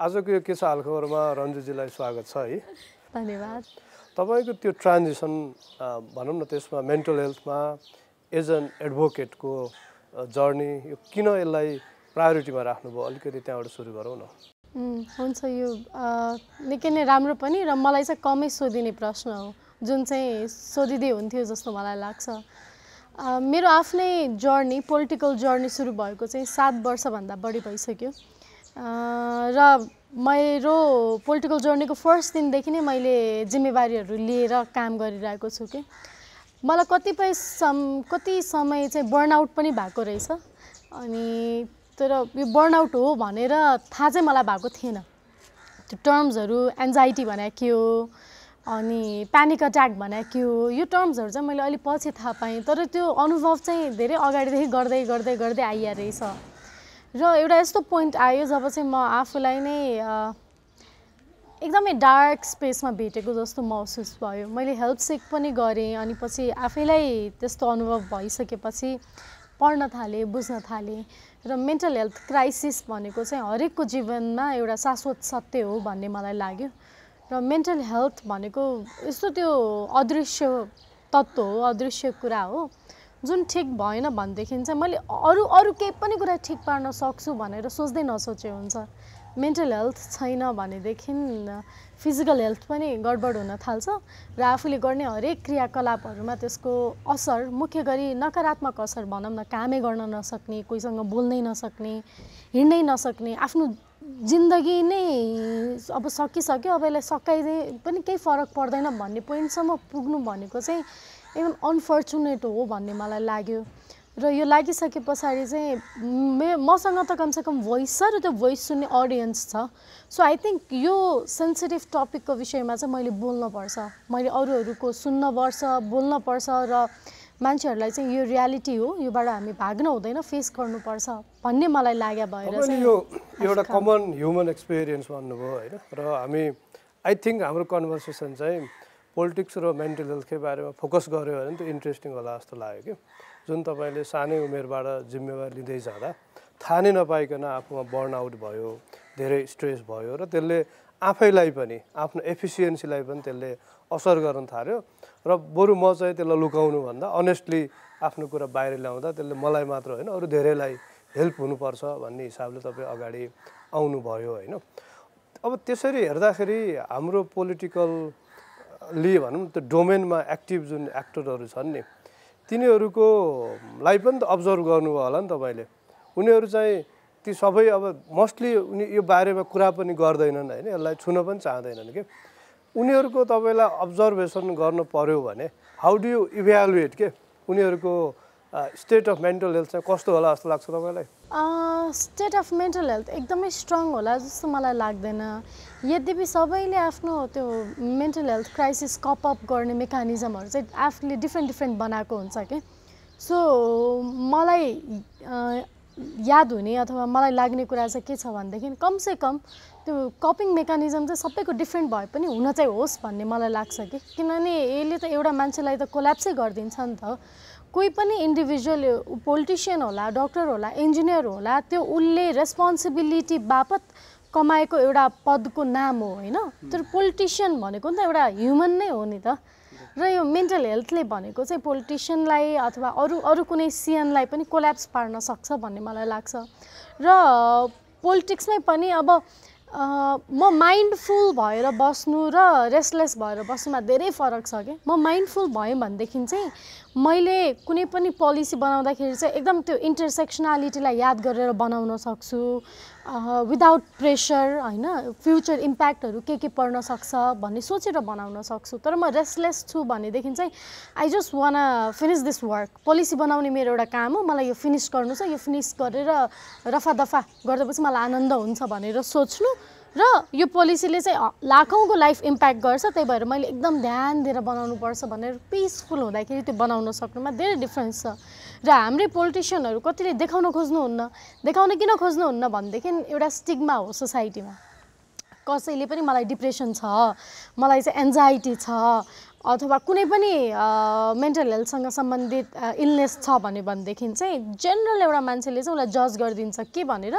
आजको यो के छ हालखबरमा रन्जुजीलाई स्वागत छ है। धन्यवाद। तपाईँको त्यो ट्रान्जिसन भनौँ न त्यसमा मेन्टल हेल्थमा एज एन एडभोकेटको जर्नी यो किन यसलाई प्रायोरिटीमा राख्नुभयो? अलिकति त्यहाँबाट सुरु गरौँ न। हुन्छ यो निकै नै राम्रो पनि र मलाई चाहिँ कमै सोधिने प्रश्न हो। जुन चाहिँ सोधिँदै हुन्थ्यो जस्तो मलाई लाग्छ। मेरो आफ्नै जर्नी पोलिटिकल जर्नी सुरु भएको चाहिँ सात वर्षभन्दा बढी भइसक्यो। र मेरो पोलिटिकल जर्नीको फर्स्ट दिनदेखि नै मैले जिम्मेवारीहरू लिएर काम गरिरहेको छु कि। मलाई कतिपय सम कति समय चाहिँ बर्नआउट पनि भएको रहेछ। अनि तर यो बर्नआउट हो भनेर थाहा चाहिँ मलाई भएको थिएन। त्यो टर्म्सहरू एन्जाइटी भने के हो अनि प्यानिक अट्याक भने के हो यो टर्म्सहरू चाहिँ मैले अलिक पछि थाहा पाएँ। तर त्यो अनुभव चाहिँ धेरै अगाडिदेखि गर्दै गर्दै गर्दै आइया र एउटा यस्तो पोइन्ट आयो जब चाहिँ म आफूलाई नै एकदमै डार्क स्पेसमा भेटेको जस्तो महसुस भयो। मैले हेल्प सिक पनि गरेँ अनि पछि आफैलाई त्यस्तो अनुभव भइसकेपछि पढ्न थालेँ बुझ्न थालेँ र मेन्टल हेल्थ क्राइसिस भनेको चाहिँ हरेकको जीवनमा एउटा शाश्वत सत्य हो भन्ने मलाई लाग्यो। र मेन्टल हेल्थ भनेको यस्तो त्यो अदृश्य तत्त्व हो अदृश्य कुरा हो। जुन ठिक भएन भनेदेखि चाहिँ मैले अरू अरू केही पनि कुरा ठिक पार्न सक्छु भनेर सोच्दै नसोचे हुन्छ। मेन्टल हेल्थ छैन भनेदेखि फिजिकल हेल्थ पनि गडबड हुन थाल्छ र आफूले गर्ने हरेक क्रियाकलापहरूमा त्यसको असर मुख्य गरी नकारात्मक असर भनौँ न कामै गर्न नसक्ने कोहीसँग बोल्नै नसक्ने हिँड्नै नसक्ने आफ्नो जिन्दगी नै अब सकिसक्यो अब यसलाई सकाइदिए पनि केही फरक पर्दैन भन्ने पोइन्टसम्म पुग्नु भनेको चाहिँ एकदम अनफर्चुनेट हो भन्ने मलाई लाग्यो। र यो लागिसके पछाडि चाहिँ मे मसँग त कमसेकम भोइस छ र त्यो भोइस सुन्ने अडियन्स छ। सो आई थिङ्क यो सेन्सिटिभ टपिकको विषयमा चाहिँ मैले बोल्नुपर्छ। मैले अरूहरूको सुन्नपर्छ बोल्नपर्छ र मान्छेहरूलाई चाहिँ यो रियालिटी हो योबाट हामी भाग्न हुँदैन फेस गर्नुपर्छ भन्ने मलाई लाग्यो भएर यो एउटा कमन ह्युमन एक्सपिरियन्स भन्नुभयो होइन? र हामी आई थिङ्क हाम्रो कन्भर्सेसन चाहिँ पोलिटिक्स र मेन्टल हेल्थकै बारेमा फोकस गऱ्यो भने त्यो इन्ट्रेस्टिङ होला जस्तो लाग्यो कि। जुन तपाईँले सानै उमेरबाट जिम्मेवारी लिँदै जाँदा थाहा नै नपाइकन आफूमा बर्न आउट भयो धेरै स्ट्रेस भयो र त्यसले आफैलाई पनि आफ्नो एफिसियन्सीलाई पनि त्यसले असर गर्न थाल्यो र बरु म चाहिँ त्यसलाई लुकाउनु भन्दा अनेस्टली आफ्नो कुरा बाहिर ल्याउँदा त्यसले मलाई मात्र होइन अरू धेरैलाई हेल्प हुनुपर्छ भन्ने हिसाबले तपाईँ अगाडि आउनुभयो होइन। अब त्यसरी हेर्दाखेरि हाम्रो पोलिटिकलली भनौँ त्यो डोमेनमा एक्टिभ जुन एक्टरहरू छन् नि तिनीहरूको लाई पनि त अब्जर्भ गर्नुभयो होला नि तपाईँले। उनीहरू चाहिँ ती सबै अब मोस्टली उनी यो बारेमा कुरा पनि गर्दैनन् होइन यसलाई छुन पनि चाहँदैनन् कि। उनीहरूको तपाईँलाई अब्जर्भेसन गर्नु पर्यो भने हाउ डु यु इभ्यालुएट के? उनीहरूको स्टेट अफ मेन्टल हेल्थ चाहिँ कस्तो होला जस्तो लाग्छ तपाईँलाई? स्टेट अफ मेन्टल हेल्थ एकदमै स्ट्रङ होला जस्तो मलाई लाग्दैन। यद्यपि सबैले आफ्नो त्यो mental health crisis cope up गर्ने मेकानिजमहरू चाहिँ आफूले डिफ्रेन्ट डिफ्रेन्ट बनाएको हुन्छ कि। सो मलाई अ, याद हुने अथवा मलाई लाग्ने कुरा चाहिँ के छ भनेदेखि कमसे कम त्यो कपिङ मेकानिजम चाहिँ सबैको डिफ्रेन्ट भए पनि हुन चाहिँ होस् भन्ने मलाई लाग्छ कि। किनभने यसले त एउटा मान्छेलाई त कोल्याप्सै गरिदिन्छ नि त कोही पनि इन्डिभिजुअल पोलिटिसियन होला डक्टर होला इन्जिनियर होला त्यो उसले रेस्पोन्सिबिलिटी बापत कमाएको एउटा पदको नाम हो होइन? तर पोलिटिसियन भनेको नि त एउटा ह्युमन नै हो नि त। र यो मेन्टल हेल्थले भनेको चाहिँ पोलिटिसियनलाई अथवा अरू अरू कुनै सिएनलाई पनि कोल्याप्स पार्न सक्छ भन्ने मलाई लाग्छ। र पोलिटिक्समै पनि अब म माइन्डफुल भएर बस्नु र रेस्टलेस भएर बस्नुमा धेरै फरक छ कि? म माइन्डफुल भएँ भनेदेखि चाहिँ मैले कुनै पनि पोलिसी बनाउँदाखेरि चाहिँ एकदम त्यो इन्टरसेक्सनालिटीलाई याद गरेर बनाउन सक्छु। विदाउट प्रेसर होइन? फ्युचर इम्प्याक्टहरू के के पर्न सक्छ भन्ने सोचेर बनाउन सक्छु। तर म रेस्टलेस छु भनेदेखि चाहिँ I just want finish this work policy बनाउने मेरो एउटा काम हो। मलाई यो फिनिस गर्नु छ। यो फिनिस गरेर रफा दफा गरिदिएपछि मलाई आनन्द हुन्छ भनेर सोच्नु। र यो पोलिसीले चाहिँ लाखौँको लाइफ इम्प्याक्ट गर्छ त्यही भएर मैले एकदम ध्यान दिएर बनाउनुपर्छ भनेर पिसफुल हुँदाखेरि त्यो बनाउन सक्नुमा धेरै डिफ्रेन्स छ। र हाम्रै पोलिटिसियनहरू कतिले देखाउन खोज्नुहुन्न देखाउन किन खोज्नुहुन्न भनेदेखि एउटा स्टिग्मा हो सोसाइटीमा कसैले पनि मलाई डिप्रेसन छ मलाई चाहिँ एन्जाइटी छ अथवा कुनै पनि मेन्टल हेल्थसँग सम्बन्धित इलनेस छ भने भनेदेखि चाहिँ जेनरल एउटा मान्छेले चाहिँ उसलाई जज गरिदिन्छ के भनेर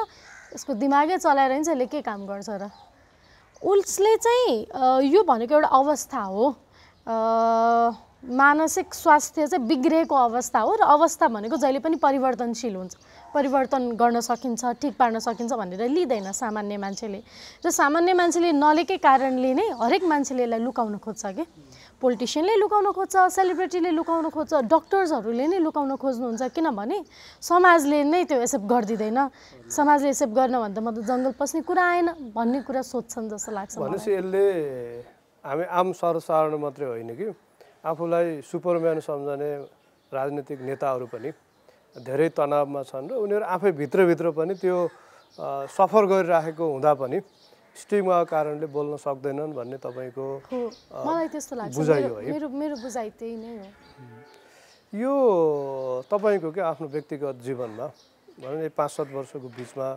यसको दिमागै चलाएर हिँड्छ यसले के काम गर्छ र? उसले चाहिँ यो भनेको एउटा अवस्था हो। मानसिक स्वास्थ्य चाहिँ बिग्रिएको अवस्था हो र अवस्था भनेको जहिले पनि परिवर्तनशील हुन्छ। परिवर्तन गर्न सकिन्छ ठिक पार्न सकिन्छ भनेर लिँदैन सामान्य मान्छेले। र सामान्य मान्छेले नलेकै कारणले नै हरेक मान्छेले यसलाई लुकाउन खोज्छ कि? पोलिटिसियनले लुकाउन खोज्छ सेलिब्रिटीले लुकाउन खोज्छ डक्टर्सहरूले नै लुकाउन खोज्नुहुन्छ किनभने समाजले नै त्यो एक्सेप्ट गरिदिँदैन समाजले एक्सेप्ट गर्न भन्दा म त जङ्गल पस्ने कुरा आएन भन्ने कुरा सोध्छन् जस्तो लाग्छ। भनेपछि यसले हामी आम सर्वसाधारण मात्रै होइन कि आफूलाई सुपरम्यान सम्झने राजनीतिक नेताहरू पनि धेरै तनावमा छन् र उनीहरू आफै भित्रभित्र पनि त्यो सफर गरिराखेको हुँदा पनि स्टिगमाको कारणले बोल्न सक्दैनन् भन्ने तपाईँको मलाई त्यस्तो लाग्छ। बुझाइ मेरो? मेरो मेरो बुझाइ त्यही नै हो। यो तपाईँको के आफ्नो व्यक्तिगत जीवनमा भनौँ न पाँच सात वर्षको बिचमा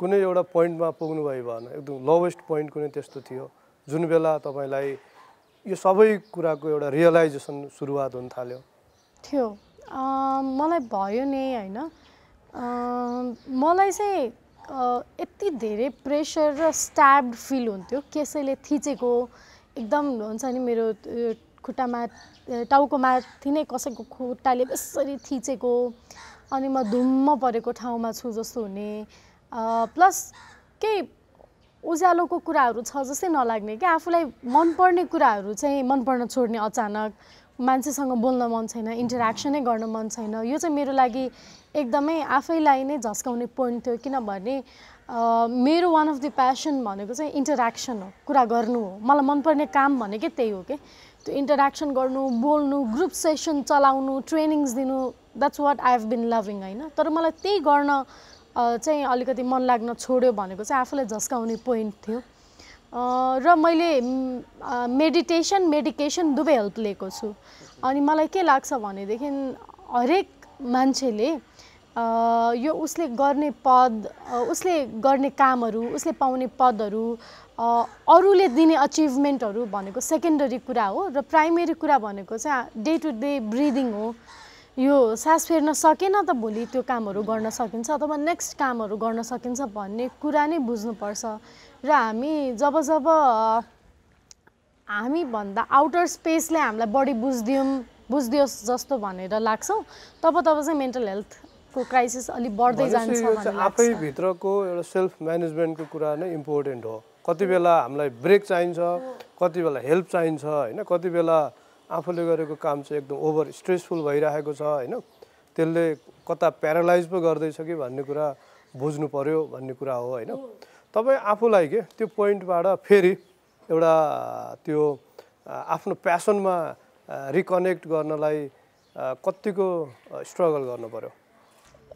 कुनै एउटा पोइन्टमा पुग्नुभयो भएन एकदम लोवेस्ट पोइन्ट कुनै त्यस्तो थियो जुन बेला तपाईँलाई यो सबै कुराको एउटा रियलाइजेसन सुरुवात हुन थाल्यो? थियो। मलाई भयो नि होइन। मलाई चाहिँ यति धेरै प्रेसर र स्ट्याब्ड फिल हुन्थ्यो। कसैले थिचेको एकदम हुन्छ नि मेरो खुट्टामा अ, टाउको माथि नै कसैको खुट्टाले यसरी थिचेको अनि म धुम्म परेको ठाउँमा छु जस्तो हुने। प्लस केही उज्यालोको कुराहरू छ जस्तै नलाग्ने क्या आफूलाई मनपर्ने कुराहरू चाहिँ मन पर्न छोड्ने अचानक मान्छेसँग बोल्न मन छैन इन्टरेक्सनै गर्न मन छैन। यो चाहिँ मेरो लागि एकदमै आफैलाई नै झस्काउने पोइन्ट थियो किनभने मेरो वान अफ द प्यासन भनेको चाहिँ इन्टरेक्सन हो कुरा गर्नु हो। मलाई मनपर्ने काम भनेकै त्यही हो कि? त्यो इन्टरेक्सन गर्नु बोल्नु ग्रुप सेसन चलाउनु ट्रेनिङ्स दिनु that's what I have been loving होइन? तर मलाई त्यही गर्न चाहिँ अलिकति मन लाग्न छोड्यो भनेको चाहिँ आफूलाई झस्काउने पोइन्ट थियो। र मैले मेडिटेसन मेडिकेसन दुवै हेल्प लिएको छु। अनि मलाई के लाग्छ भनेदेखि हरेक मान्छेले यो उसले गर्ने पद उसले गर्ने कामहरू उसले पाउने पदहरू अरूले दिने अचिभमेन्टहरू भनेको सेकेन्डरी कुरा हो र प्राइमेरी कुरा भनेको चाहिँ डे टु डे ब्रिदिङ हो। यो सास फेर्न सकेन त भोलि त्यो कामहरू गर्न सकिन्छ अथवा नेक्स्ट कामहरू गर्न सकिन्छ भन्ने कुरा नै बुझ्नुपर्छ। र हामी जब जब हामीभन्दा आउटर स्पेसले हामीलाई बढी बुझिदिउँ बुझिदियोस् जस्तो भनेर लाग्छौँ तब तब चाहिँ मेन्टल हेल्थको क्राइसिस अलिक बढ्दै जान्छ आफैभित्रको एउटा सेल्फ म्यानेजमेन्टको कुरा नै इम्पोर्टेन्ट हो। कति बेला हामीलाई ब्रेक चाहिन्छ कति बेला हेल्प चाहिन्छ होइन? कति बेला आफूले गरेको काम चाहिँ एकदम ओभर स्ट्रेसफुल भइरहेको छ होइन? त्यसले कता प्यारालाइज पो गर्दैछ कि भन्ने कुरा बुझ्नु पर्यो भन्ने कुरा हो होइन? तपाईँ आफूलाई के त्यो पोइन्टबाट फेरि एउटा त्यो आफ्नो प्यासनमा रिकनेक्ट गर्नलाई अ, कतिको स्ट्रगल गर्नु पर्यो?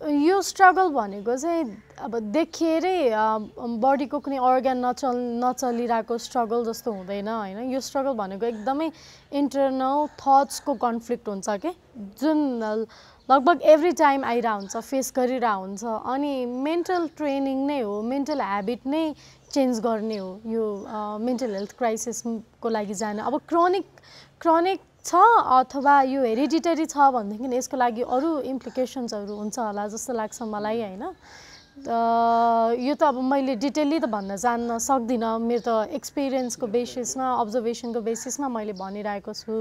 यो स्ट्रगल भनेको चाहिँ अब देखिएरै बडीको कुनै अर्ग्यान नचल नचलिरहेको स्ट्रगल जस्तो हुँदैन होइन? यो स्ट्रगल भनेको एकदमै इन्टरनल थट्सको कन्फ्लिक्ट हुन्छ कि? जुन लगभग एभ्री टाइम आइरह हुन्छ फेस गरिरह हुन्छ अनि मेन्टल ट्रेनिङ नै हो मेन्टल ह्याबिट नै चेन्ज गर्ने हो यो मेन्टल हेल्थ क्राइसिसको लागि जान। अब क्रोनिक क्रोनिक छ अथवा यो हेरिडिटरी छ भनेदेखि यसको लागि अरू इम्प्लिकेसन्सहरू हुन्छ होला जस्तो लाग्छ मलाई होइन? यो त अब मैले डिटेल्ली त भन्न जान्न सक्दिनँ। मेरो त एक्सपिरियन्सको बेसिसमा अब्जर्भेसनको बेसिसमा मैले भनिरहेको छु।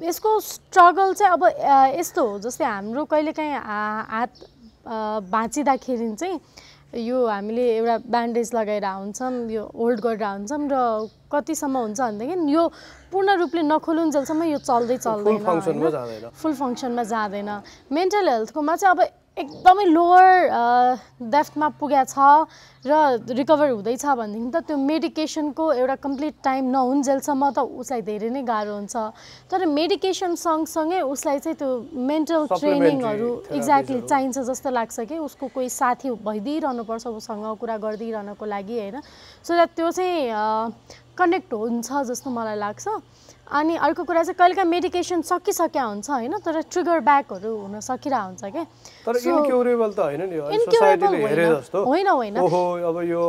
यसको स्ट्रगल चाहिँ अब यस्तो हो जस्तै हाम्रो कहिलेकाहीँ हात भाँचिँदाखेरि चाहिँ यो हामीले एउटा ब्यान्डेज लगाएर हुन्छौँ यो होल्ड गरेर हुन्छौँ र कतिसम्म हुन्छ भनेदेखि यो पूर्ण रूपले नखोलुन्जेलसम्म यो चल्दै चल्दैन फुल फङ्सनमा जाँदैन। मेन्टल हेल्थकोमा चाहिँ अब एकदमै लोवर डेफ्थमा पुगेको छ र रिकभर हुँदैछ भनेदेखि त त्यो मेडिकेसनको एउटा कम्प्लिट टाइम नहुन्जेलसम्म त उसलाई धेरै नै गाह्रो हुन्छ। तर मेडिकेसन सँगसँगै उसलाई चाहिँ त्यो मेन्टल ट्रेनिङहरू एक्ज्याक्टली। चाहिन्छ जस्तो लाग्छ कि उसको कोही साथी भइदिइरहनुपर्छ उसँग कुरा गरिदिइरहनको लागि होइन। सो द्याट त्यो चाहिँ कनेक्ट हुन्छ जस्तो मलाई लाग्छ। अनि अर्को कुरा चाहिँ कहिलेकाहीँ मेडिकेसन सकिसक्या हुन्छ होइन? तर ट्रिगर ब्याकहरू हुन सकिरहेको हुन्छ क्या। तर So, इन्क्युरेबल त होइन नि अब यो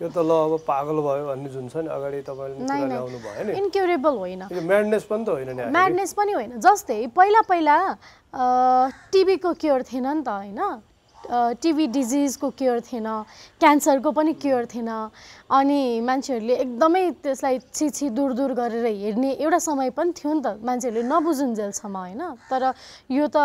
यो त ल अब पागल भयो भन्ने जुन छ नि अगाडि तपाईँले इन्क्युरेबल होइन। यो म्याडनेस पनि त होइन। म्याडनेस पनि होइन। जस्तै पहिला पहिला टिबीको क्योर थिएन नि त होइन? टिबी डिजिजको क्योर थिएन। क्यान्सरको पनि क्योर थिएन। अनि मान्छेहरूले एकदमै त्यसलाई छिछि दूर दूर गरेर हेर्ने एउटा समय पनि थियो नि त। मान्छेहरूले नबुझुन्जेलसम्म होइन? तर यो त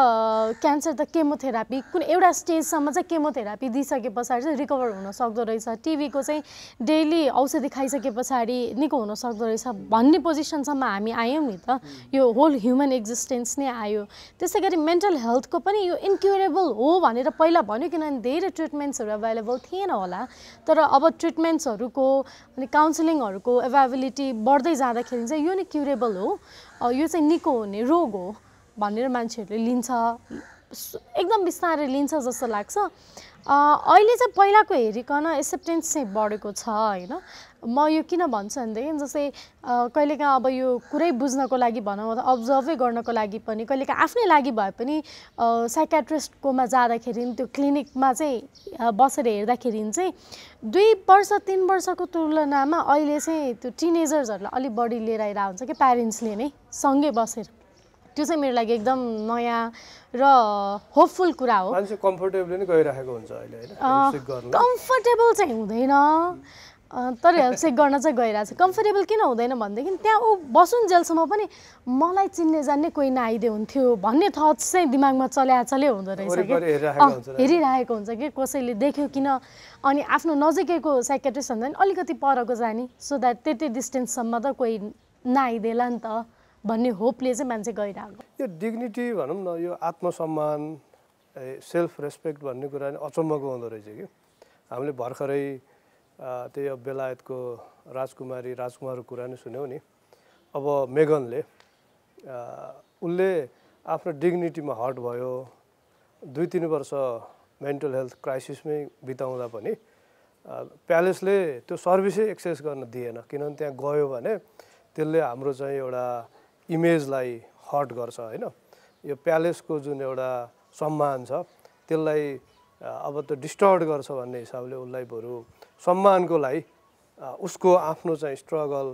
क्यान्सर त केमोथेरापी कुन एउटा स्टेजसम्म चाहिँ केमोथेरापी दिइसके पछाडि चाहिँ रिकभर हुन सक्दो रहेछ। टिभीको चाहिँ डेली औषधि खाइसके पछाडि निको हुन सक्दो रहेछ भन्ने पोजिसनसम्म हामी आयौँ नि त। यो होल ह्युमन एक्जिस्टेन्स नै आयो। त्यसै गरी मेन्टल हेल्थको पनि यो इन्क्युरेबल हो भनेर पहिला भन्यो किनभने धेरै ट्रिटमेन्ट्सहरू एभाइलेबल थिएन होला। तर अब ट्रिटमेन्ट्सहरू को अनि काउन्सिलिङहरूको एभाइबिलिटी बढ्दै जाँदाखेरि चाहिँ यो नै क्युरेबल हो। यो चाहिँ निको हुने रोग हो भनेर मान्छेहरूले लिन्छ। एकदम बिस्तारै लिन्छ जस्तो लाग्छ। अहिले चाहिँ पहिलाको हेरिकन एक्सेप्टेन्स चाहिँ बढेको छ होइन? म यो किन भन्छु भनेदेखि जस्तै कहिलेकाहीँ अब यो कुरै बुझ्नको लागि भनौँ अथवा अब्जर्भै गर्नको लागि पनि कहिलेकाहीँ आफ्नै लागि भए पनि साइकेट्रिस्टकोमा जाँदाखेरि त्यो क्लिनिकमा चाहिँ बसेर हेर्दाखेरि चाहिँ दुई वर्ष तिन वर्षको तुलनामा अहिले चाहिँ त्यो टिनेजर्सहरूलाई अलिक बढी लिएर आइरहेको हुन्छ कि प्यारेन्ट्सले नै सँगै बसेर। त्यो चाहिँ मेरो लागि एकदम नयाँ र होपफुल कुरा हो। कम्फर्टेबल नै गइरहेको हुन्छ अहिले कम्फर्टेबल चाहिँ हुँदैन। तर चेक गर्न चाहिँ गइरहेको छ कम्फर्टेबल किन हुँदैन भनेदेखि त्यहाँ ऊ बसुन्जेलसम्म पनि मलाई चिन्ने जान्ने कोही नआइदियो हुन्थ्यो भन्ने थट्स चाहिँ दिमागमा चल्या चले हुँदो रहेछ कि हेरिरहेको हुन्छ कि कसैले देख्यो किन? अनि आफ्नो नजिकैको साइकेट्रिस्ट भन्दा पनि अलिकति परको जाने सो द्याट त्यति डिस्टेन्ससम्म त कोही नआइदिएला नि त भन्ने होपले चाहिँ मान्छे गइरहेको। यो डिग्निटी भनौँ न यो आत्मसम्मान सेल्फ रेस्पेक्ट भन्ने कुरा अचम्मको हुँदो रहेछ कि। हामीले भर्खरै त्यही अब बेलायतको राजकुमारी राजकुमारको कुरा नै सुन्यौँ नि। अब मेगनले उसले आफ्नो डिग्निटीमा हट भयो दुई तिन वर्ष मेन्टल हेल्थ क्राइसिसमै बिताउँदा पनि प्यालेसले त्यो सर्भिसै एक्सेस गर्न दिएन। किनभने त्यहाँ गयो भने त्यसले हाम्रो चाहिँ एउटा इमेजलाई हर्ट गर्छ होइन? यो प्यालेसको जुन एउटा सम्मान छ त्यसलाई अब त डिस्टर्ब गर्छ भन्ने हिसाबले उसलाई बरु सम्मानको लागि उसको आफ्नो चाहिँ स्ट्रगल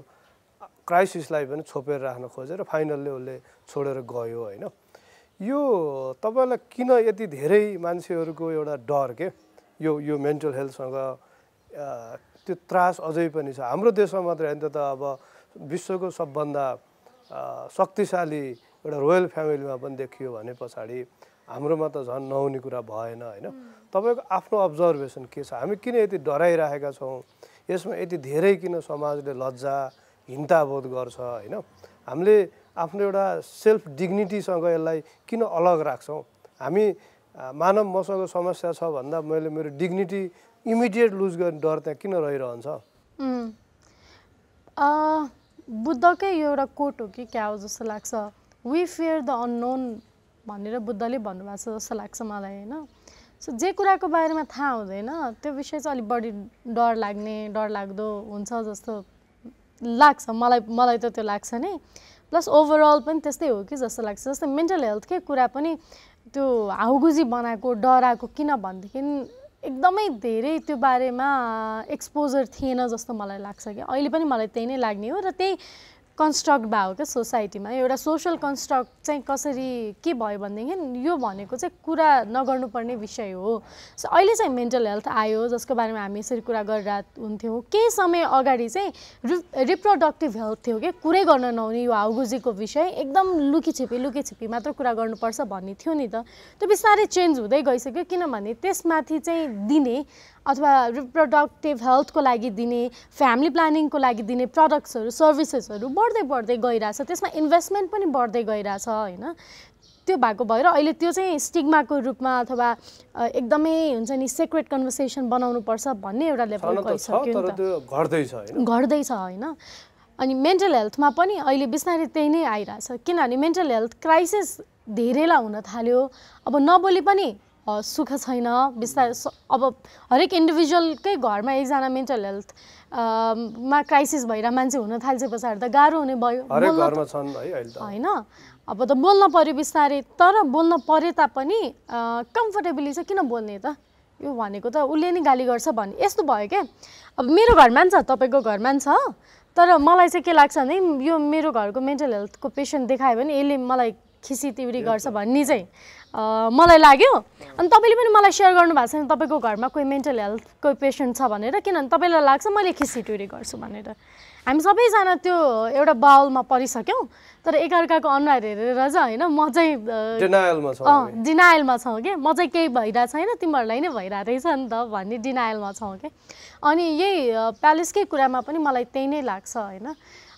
क्राइसिसलाई पनि छोपेर राख्न खोजेर फाइनल्ली उसले छोडेर गयो होइन? यो तपाईँलाई किन यति धेरै मान्छेहरूको एउटा डर के? यो यो मेन्टल हेल्थसँग त्यो त्रास अझै पनि छ। हाम्रो देशमा मात्रै होइन त अब विश्वको सबभन्दा शक्तिशाली एउटा रोयल फ्यामिलीमा पनि देखियो भने पछाडि। हाम्रोमा त झन् नहुने कुरा भएन होइन? तपाईँको आफ्नो अब्जर्भेसन के छ? हामी किन यति डराइरहेका छौँ? यसमा यति धेरै किन समाजले लज्जा हिन्ताबोध गर्छ होइन? हामीले आफ्नो एउटा सेल्फ डिग्निटीसँग यसलाई किन अलग राख्छौँ? हामी मानव मसँग समस्या छ भन्दा मैले मेरो डिग्निटी इमिडिएट लुज गर्ने डर त्यहाँ किन रहिरहन्छ? बुद्धकै एउटा कोट हो कि क्या हो जस्तो लाग्छ। वी फियर द अननोन भनेर बुद्धले भन्नुभएको छ जस्तो लाग्छ मलाई होइन? सो जे कुराको बारेमा थाहा हुँदैन त्यो विषय चाहिँ अलिक बढी डर लाग्ने डर लाग्दो हुन्छ जस्तो लाग्छ। मलाई मलाई त त्यो लाग्छ नै। प्लस ओभरअल पनि त्यस्तै हो कि जस्तो लाग्छ। जस्तै मेन्टल हेल्थकै कुरा पनि त्यो हाउगुजी बनाएको डराएको किन भनेदेखि एकदमै धेरै त्यो बारेमा एक्सपोजर थिएन जस्तो मलाई लाग्छ कि अहिले पनि मलाई त्यही नै लाग्ने हो र त्यही कन्स्ट्रक्ट भयो क्या सोसाइटीमा एउटा सोसल कन्स्ट्रक्ट चाहिँ कसरी के भयो भनेदेखि यो भनेको चाहिँ कुरा नगर्नुपर्ने विषय हो। सो अहिले चाहिँ मेन्टल हेल्थ आयो जसको बारेमा हामी यसरी कुरा गरिरहेको हुन्थ्यौँ। केही समय अगाडि चाहिँ रिप्रोडक्टिभ हेल्थ थियो कि कुरै गर्न नहुने यो हाउगुजीको विषय एकदम लुकी छिपी लुकी छिपी मात्र कुरा गर्नुपर्छ भन्ने थियो नि त। त्यो बिस्तारै चेन्ज हुँदै गइसक्यो किनभने त्यसमाथि चाहिँ दिने अथवा रिप्रोडक्टिभ हेल्थको लागि दिने फ्यामिली प्लानिङको लागि दिने प्रडक्ट्सहरू सर्भिसेसहरू बढ्दै बढ्दै गइरहेछ। त्यसमा इन्भेस्टमेन्ट पनि बढ्दै गइरहेछ होइन? त्यो भएको भएर अहिले त्यो चाहिँ स्टिग्माको रूपमा अथवा एकदमै हुन्छ नि सेक्रेट कन्भर्सेसन बनाउनु पर्छ भन्ने एउटा लेभल गइसक्यो घट्दैछ होइन? अनि मेन्टल हेल्थमा पनि अहिले बिस्तारै त्यही नै आइरहेछ। किनभने मेन्टल हेल्थ क्राइसिस धेरैलाई हुन थाल्यो। अब नबोली पनि सुख छैन बिस्तारै अब हरेक इन्डिभिजुअलकै घरमा एकजना मेन्टल हेल्थ मा क्राइसिस भएर मान्छे हुन थाल्छ पछाडि त गाह्रो हुने भयो। होइन अब त बोल्न पऱ्यो बिस्तारै तर बोल्न परे तापनि कम्फर्टेबली चाहिँ किन बोल्ने त? यो भनेको त उसले नै गाली गर्छ भन्ने। यस्तो भयो क्या अब मेरो घरमा पनि छ तपाईँको घरमा पनि छ तर मलाई चाहिँ के लाग्छ भने यो मेरो घरको मेन्टल हेल्थको पेसेन्ट देखायो भने यसले मलाई खिसी तिउरी गर्छ भन्ने चाहिँ। मलाई लाग्यो। अनि तपाईँले पनि मलाई सेयर गर्नुभएको छ नि तपाईँको घरमा कोही मेन्टल हेल्थको पेसेन्ट छ भनेर। किनभने तपाईँलाई लाग्छ मैले खिसी तिउरी गर्छु? भनेर। हामी सबैजना त्यो एउटा बाउलमा परिसक्यौँ। तर एकअर्काको अनुहार हेरेर चाहिँ होइन म चाहिँ डिनायलमा छौँ कि? म चाहिँ केही भइरहेको छैन तिमीहरूलाई नै भइरहेको रहेछ नि त भन्ने डिनायलमा छौँ कि? अनि यही प्यालेसकै कुरामा पनि मलाई त्यही नै लाग्छ होइन।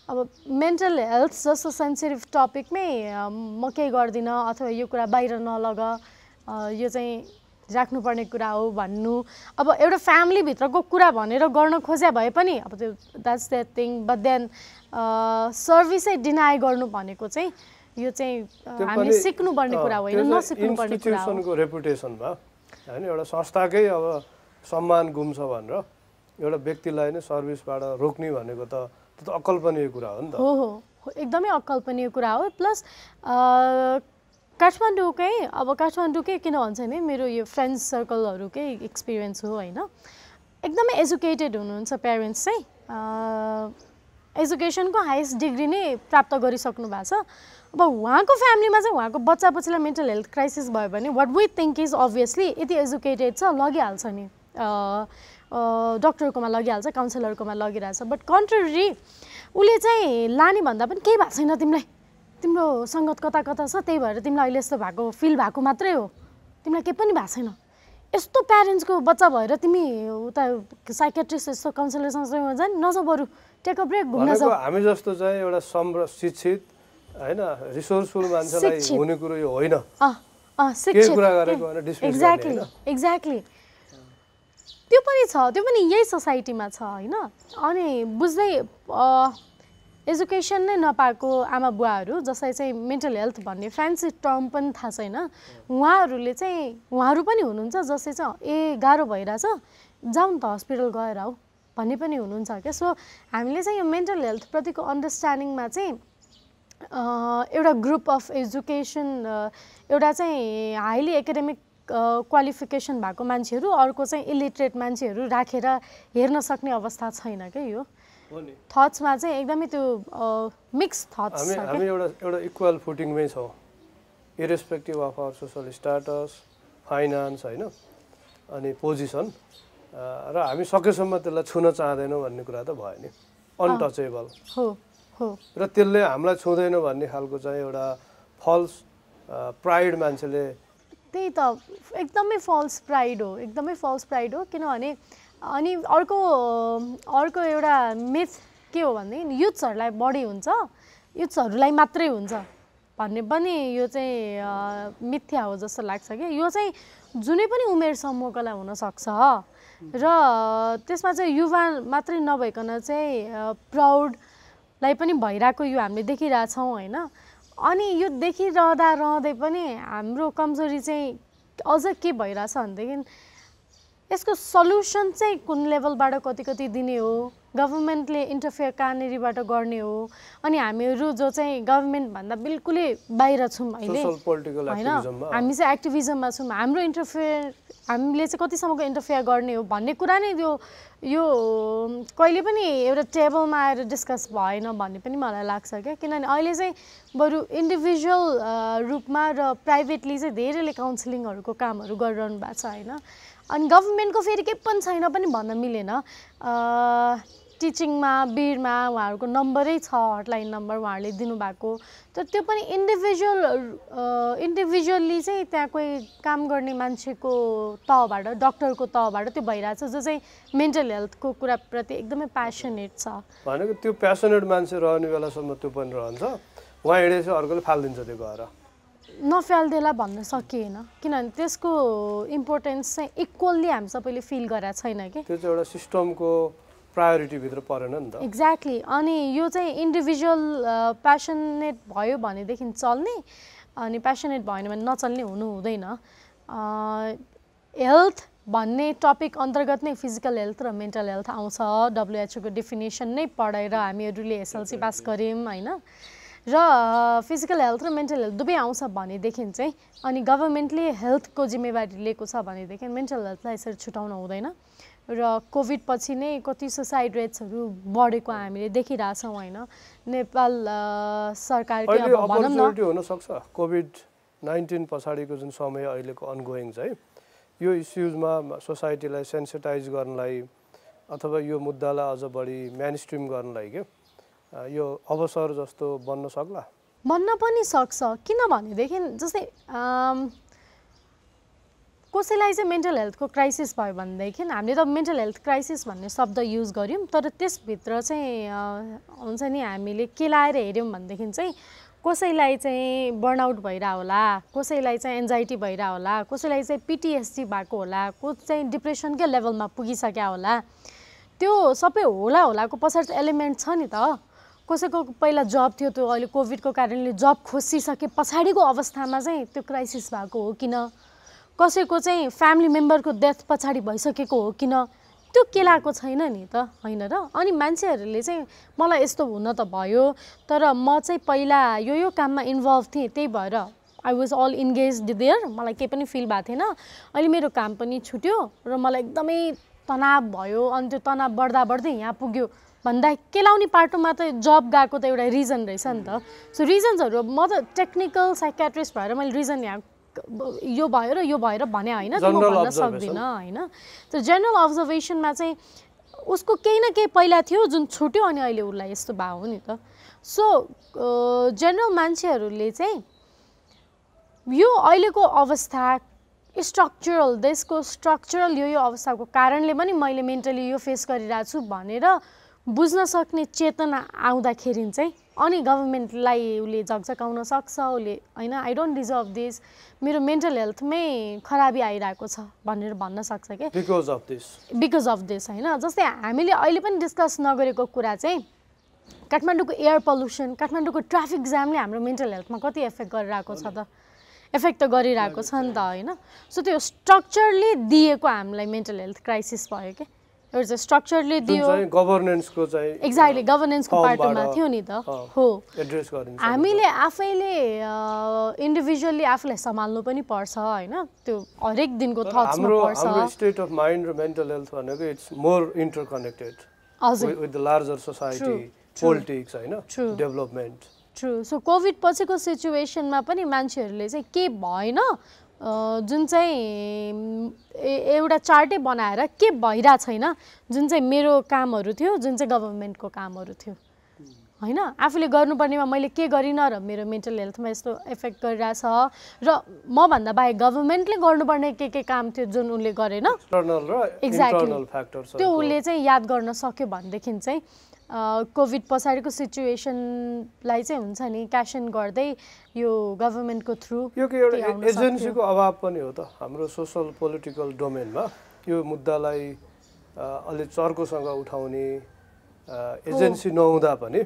अब मेन्टल हेल्थ जस्तो सेन्सिटिभ टपिकमै म केही गर्दिनँ अथवा यो कुरा बाहिर नलग यो चाहिँ राख्नुपर्ने कुरा हो भन्नु। अब एउटा फ्यामिलीभित्रको कुरा भनेर गर्न खोज्या भए पनि अब त्यो that's that thing but then सर्भिसै deny गर्नु भनेको चाहिँ यो चाहिँ हामीले सिक्नुपर्ने कुरा होइन नसिक्नुपर्ने कुरा हो। भयो। होइन एउटा संस्थाकै अब सम्मान गुम्छ भनेर एउटा व्यक्तिलाई नै सर्भिसबाट रोक्ने भनेको त त अकल्पनीय कुरा हो नि त। हो हो। एकदमै अकल्पनीय कुरा हो। प्लस काठमाडौँकै अब काठमाडौँकै किन भन्छ भने मेरो यो फ्रेन्ड्स सर्कलहरूकै एक्सपिरियन्स हो होइन। एकदमै एजुकेटेड हुनुहुन्छ प्यारेन्ट्स चाहिँ। एजुकेसनको हाइएस्ट डिग्री नै प्राप्त गरिसक्नु भएको छ। अब उहाँको फ्यामिलीमा चाहिँ उहाँको बच्चा बच्चालाई मेन्टल हेल्थ क्राइसिस भयो भने what we think is obviously यति एजुकेटेड छ लगिहाल्छ नि। डक्टरकोमा लगिहाल्छ काउन्सिलरकोमा लगिरहेछ। बट कन्ट्ररी उसले चाहिँ लाने भन्दा पनि केही भएको छैन तिमीलाई। तिम्रो सङ्गत कता कता छ त्यही भएर तिमीलाई अहिले यस्तो भएको फिल भएको मात्रै हो। तिमीलाई केही पनि भएको छैन। यस्तो प्यारेन्ट्सको बच्चा भएर तिमी उता साइकेट्रिस्ट यस्तो काउन्सिलरसँग जाने नजाऊ बरु। टेक अ ब्रेक घुम्न जाऊ। हामी जस्तो चाहिँ एउटा सम्र शिक्षित होइन रिसोर्सफुल मान्छेलाई। हुने कुरो यो होइन। एक्ज्याक्टली? एक्ज्याक्टली त्यो पनि छ त्यो पनि यही सोसाइटीमा छ होइन? अनि बुझ्दै एजुकेसन नै नपाएको आमा बुवाहरू जसलाई चाहिँ मेन्टल हेल्थ भन्ने फ्यान्सी टर्म पनि थाहा छैन उहाँहरूले चाहिँ उहाँहरू पनि हुनुहुन्छ जसले चाहिँ ए गाह्रो भइरहेछ जाउँ त हस्पिटल गएर आऊ भन्ने पनि हुनुहुन्छ क्या? सो हामीले चाहिँ यो मेन्टल हेल्थप्रतिको अन्डरस्ट्यान्डिङमा चाहिँ एउटा ग्रुप अफ एजुकेसन एउटा चाहिँ हाइली एकाडेमिक क्वालिफिकेसन भएको मान्छेहरू अर्को चाहिँ इलिट्रेट मान्छेहरू राखेर हेर्न सक्ने अवस्था छैन क्या यो? थट्समा चाहिँ एकदमै त्यो मिक्स थट्स हामी एउटा एउटा इक्वल फुटिङमै छौँ। Irrespective of our social status finance होइन? अनि पोजिसन र हामी सकेसम्म त्यसलाई छुन चाहँदैनौँ भन्ने कुरा त भयो नि। अनटचेबल हो हो। र त्यसले हामीलाई छुँदैन भन्ने खालको चाहिँ एउटा फल्स प्राइड मान्छेले त्यही त एकदमै फल्स प्राइड हो एकदमै फल्स प्राइड हो किनभने अनि अर्को अर्को एउटा मिथ के हो भनेदेखि युथ्सहरूलाई बढी हुन्छ युथ्सहरूलाई मात्रै हुन्छ भन्ने पनि यो चाहिँ मिथ्या हो जस्तो लाग्छ कि यो चाहिँ जुनै पनि उमेर समूहकोलाई हुनसक्छ। र त्यसमा चाहिँ युवा मात्रै नभइकन चाहिँ प्राउडलाई पनि भइरहेको यो हामीले देखिरहेछौँ होइन। अनि यो देखिरहँदा रहँदै पनि हाम्रो कमजोरी चाहिँ अझ के भइरहेछ भनेदेखि यसको सल्युसन चाहिँ कुन लेभलबाट कति कति दिने हो? गभर्मेन्टले इन्टरफेयर कहाँनिरबाट गर्ने हो? अनि हामीहरू जो चाहिँ गभर्मेन्टभन्दा बिल्कुलै बाहिर छौँ अहिले होइन? हामी चाहिँ एक्टिभिजममा छौँ। हाम्रो इन्टरफेयर हामीले चाहिँ कतिसम्मको इन्टरफेयर गर्ने हो भन्ने कुरा नै यो यो कहिले पनि एउटा टेबलमा आएर डिस्कस भएन भन्ने पनि मलाई लाग्छ क्या। किनभने अहिले चाहिँ बरु इन्डिभिजुअल रूपमा र प्राइभेटली चाहिँ धेरैले काउन्सिलिङहरूको कामहरू गरिरहनु भएको छ होइन? अनि गभर्मेन्टको फेरि केही पनि छैन पनि भन्न मिलेन। टिचिङमा बिरमा उहाँहरूको नम्बरै छ हटलाइन नम्बर उहाँहरूले दिनुभएको। तर त्यो पनि इन्डिभिजुअल इन्डिभिजुअल्ली चाहिँ त्यहाँ कोही काम गर्ने मान्छेको तहबाट डक्टरको तहबाट त्यो भइरहेछ जो चाहिँ मेन्टल हेल्थको कुराप्रति एकदमै प्यासनेट छ। भनेको त्यो प्यासनेट मान्छे रहने बेलासम्म त्यो पनि रहन्छ। उहाँ हिँडेपछि अर्कोले फालिदिन्छ त्यो गएर नफाल्देला भन्न सकिएन। किनभने त्यसको इम्पोर्टेन्स चाहिँ इक्वल्ली हामी सबैले फिल गरेको छैन कि। त्यो चाहिँ एउटा सिस्टमको प्रायोरिटीभित्र परेन नि त। एक्ज्याक्टली अनि यो चाहिँ इन्डिभिजुअल प्यासनेट भयो भनेदेखि चल्ने अनि प्यासनेट भएन भने नचल्ने हुनु हुँदैन। हेल्थ भन्ने टपिक अन्तर्गत नै फिजिकल हेल्थ र मेन्टल हेल्थ आउँछ। डब्लुएचओको डेफिनेसन नै पढेर हामीहरूले एसएलसी पास गऱ्यौँ होइन? र फिजिकल हेल्थ र मेन्टल हेल्थ दुवै आउँछ भनेदेखि चाहिँ अनि गभर्मेन्टले हेल्थको जिम्मेवारी लिएको छ भनेदेखि मेन्टल हेल्थलाई यसरी छुटाउन हुँदैन। र कोभिड पछि नै कति सुसाइड रेट्सहरू बढेको हामीले देखिरहेछौँ होइन। नेपाल सरकारकै अपर्च्युनिटी हुनसक्छ। कोभिड नाइन्टिन पछाडिको जुन समय अहिलेको अनगोइङ छ है यो इस्युजमा सोसाइटीलाई सेन्सिटाइज गर्नलाई अथवा यो मुद्दालाई अझ बढी मेन स्ट्रिम गर्नलाई के? अ, यो अवसर जस्तो बन्न सक्ला? भन्न पनि सक्छ। किनभनेदेखि जस्तै कसैलाई चाहिँ मेन्टल हेल्थको क्राइसिस भयो भनेदेखि हामीले त मेन्टल हेल्थ क्राइसिस भन्ने शब्द युज गऱ्यौँ तर त्यसभित्र चाहिँ हुन्छ नि हामीले के लाएर हेऱ्यौँ भनेदेखि चाहिँ कसैलाई चाहिँ बर्नआउट भइरह होला कसैलाई चाहिँ एन्जाइटी भइरह होला कसैलाई चाहिँ पिटिएसडी भएको होला को चाहिँ डिप्रेसनकै लेभलमा पुगिसक्यो होला त्यो सबै होला होलाको पछाडि एलिमेन्ट छ नि त। कसैको पहिला जब थियो त्यो अहिले कोभिडको कारणले जब खोसिसके पछाडिको अवस्थामा चाहिँ त्यो क्राइसिस भएको हो किन? कसैको चाहिँ फ्यामिली मेम्बरको डेथ पछाडि भइसकेको हो किन? त्यो केलाएको छैन नि त होइन र? अनि मान्छेहरूले चाहिँ मलाई यस्तो हुन त भयो तर म चाहिँ पहिला यो यो काममा इन्भल्भ थिएँ त्यही भएर I was all engaged there मलाई केही पनि फिल भएको थिएन। अहिले मेरो काम पनि छुट्यो र मलाई एकदमै तनाव भयो अनि त्यो तनाव बढ्दा बढ्दै यहाँ पुग्यो। भन्दा केलाउने पाटोमा त जब गएको त एउटा रिजन रहेछ नि त। सो रिजन्सहरू म त टेक्निकल साइकेट्रिस्ट भएर मैले रिजन यहाँ यो भयो र यो भएर भने होइन म भन्न. सक्दिनँ होइन। त्यो जेनरल अब्जर्भेसनमा चाहिँ उसको केही न केही पहिला थियो जुन छुट्यो अनि अहिले उसलाई यस्तो भयो हो नि त। सो जेनरल मान्छेहरूले चाहिँ यो अहिलेको अवस्था स्ट्रक्चरल देशको स्ट्रक्चरल यो यो अवस्थाको कारणले पनि मैले मेन्टली यो फेस गरिरहेको छु भनेर बुझ्न सक्ने चेतना आउँदाखेरि चाहिँ अनि गभर्मेन्टलाई उसले झकझकाउन सक्छ उसले होइन? आई डोन्ट डिजर्भ दिस मेरो मेन्टल हेल्थमै खराबी आइरहेको छ भनेर भन्न सक्छ क्या because of this because of this होइन? जस्तै हामीले अहिले पनि डिस्कस नगरेको कुरा चाहिँ काठमाडौँको एयर पल्युसन काठमाडौँको ट्राफिक जामले हाम्रो मेन्टल हेल्थमा कति एफेक्ट गरिरहेको छ त? एफेक्ट त गरिरहेको छ नि त होइन? सो त्यो स्ट्रक्चरले दिएको हामीलाई मेन्टल हेल्थ क्राइसिस भयो क्या एउटा चाहिँ स्ट्रक्चरले दियो। गभर्नेन्सको चाहिँ एक्ज्याक्टली गभर्नेन्सको पाटोमा थियो नि त। हो। हामीले आफैले इन्डिभिजुअली आफूलाई सम्हाल्नु पनि पर्छ होइन? त्यो हरेक दिनको थट्समा पर्छ। हाम्रो स्टेट अफ माइन्ड र मेन्टल हेल्थ भनेको it's more interconnected with the larger society. Politics होइन. डेभलपमेन्ट ट्रु सो कोभिड पछिको सिचुएसनमा पनि मान्छेहरूले चाहिँ के भएन? जुन चाहिँ एउटा चार्टै बनाएर के भइरहेको छैन जुन चाहिँ मेरो कामहरू थियो जुन चाहिँ गभर्मेन्टको कामहरू थियो। होइन? आफूले गर्नुपर्नेमा मैले के गरिनँ र मेरो मेन्टल हेल्थमा यस्तो इफेक्ट गरिरहेछ र मभन्दा बाहेक गभर्मेन्टले गर्नुपर्ने के के काम थियो जुन उसले गरेन फ्याक्टर्स त्यो उसले चाहिँ याद गर्न सक्यो भनेदेखि चाहिँ कोभिड पछाडिको सिचुएसनलाई चाहिँ हुन्छ नि क्यासन गर्दै यो गभर्मेन्टको थ्रु यो एउटा एजेन्सीको अभाव पनि हो त। हाम्रो सोसल पोलिटिकल डोमेनमा यो मुद्दालाई अलि चर्कोसँग उठाउने एजेन्सी नहुँदा पनि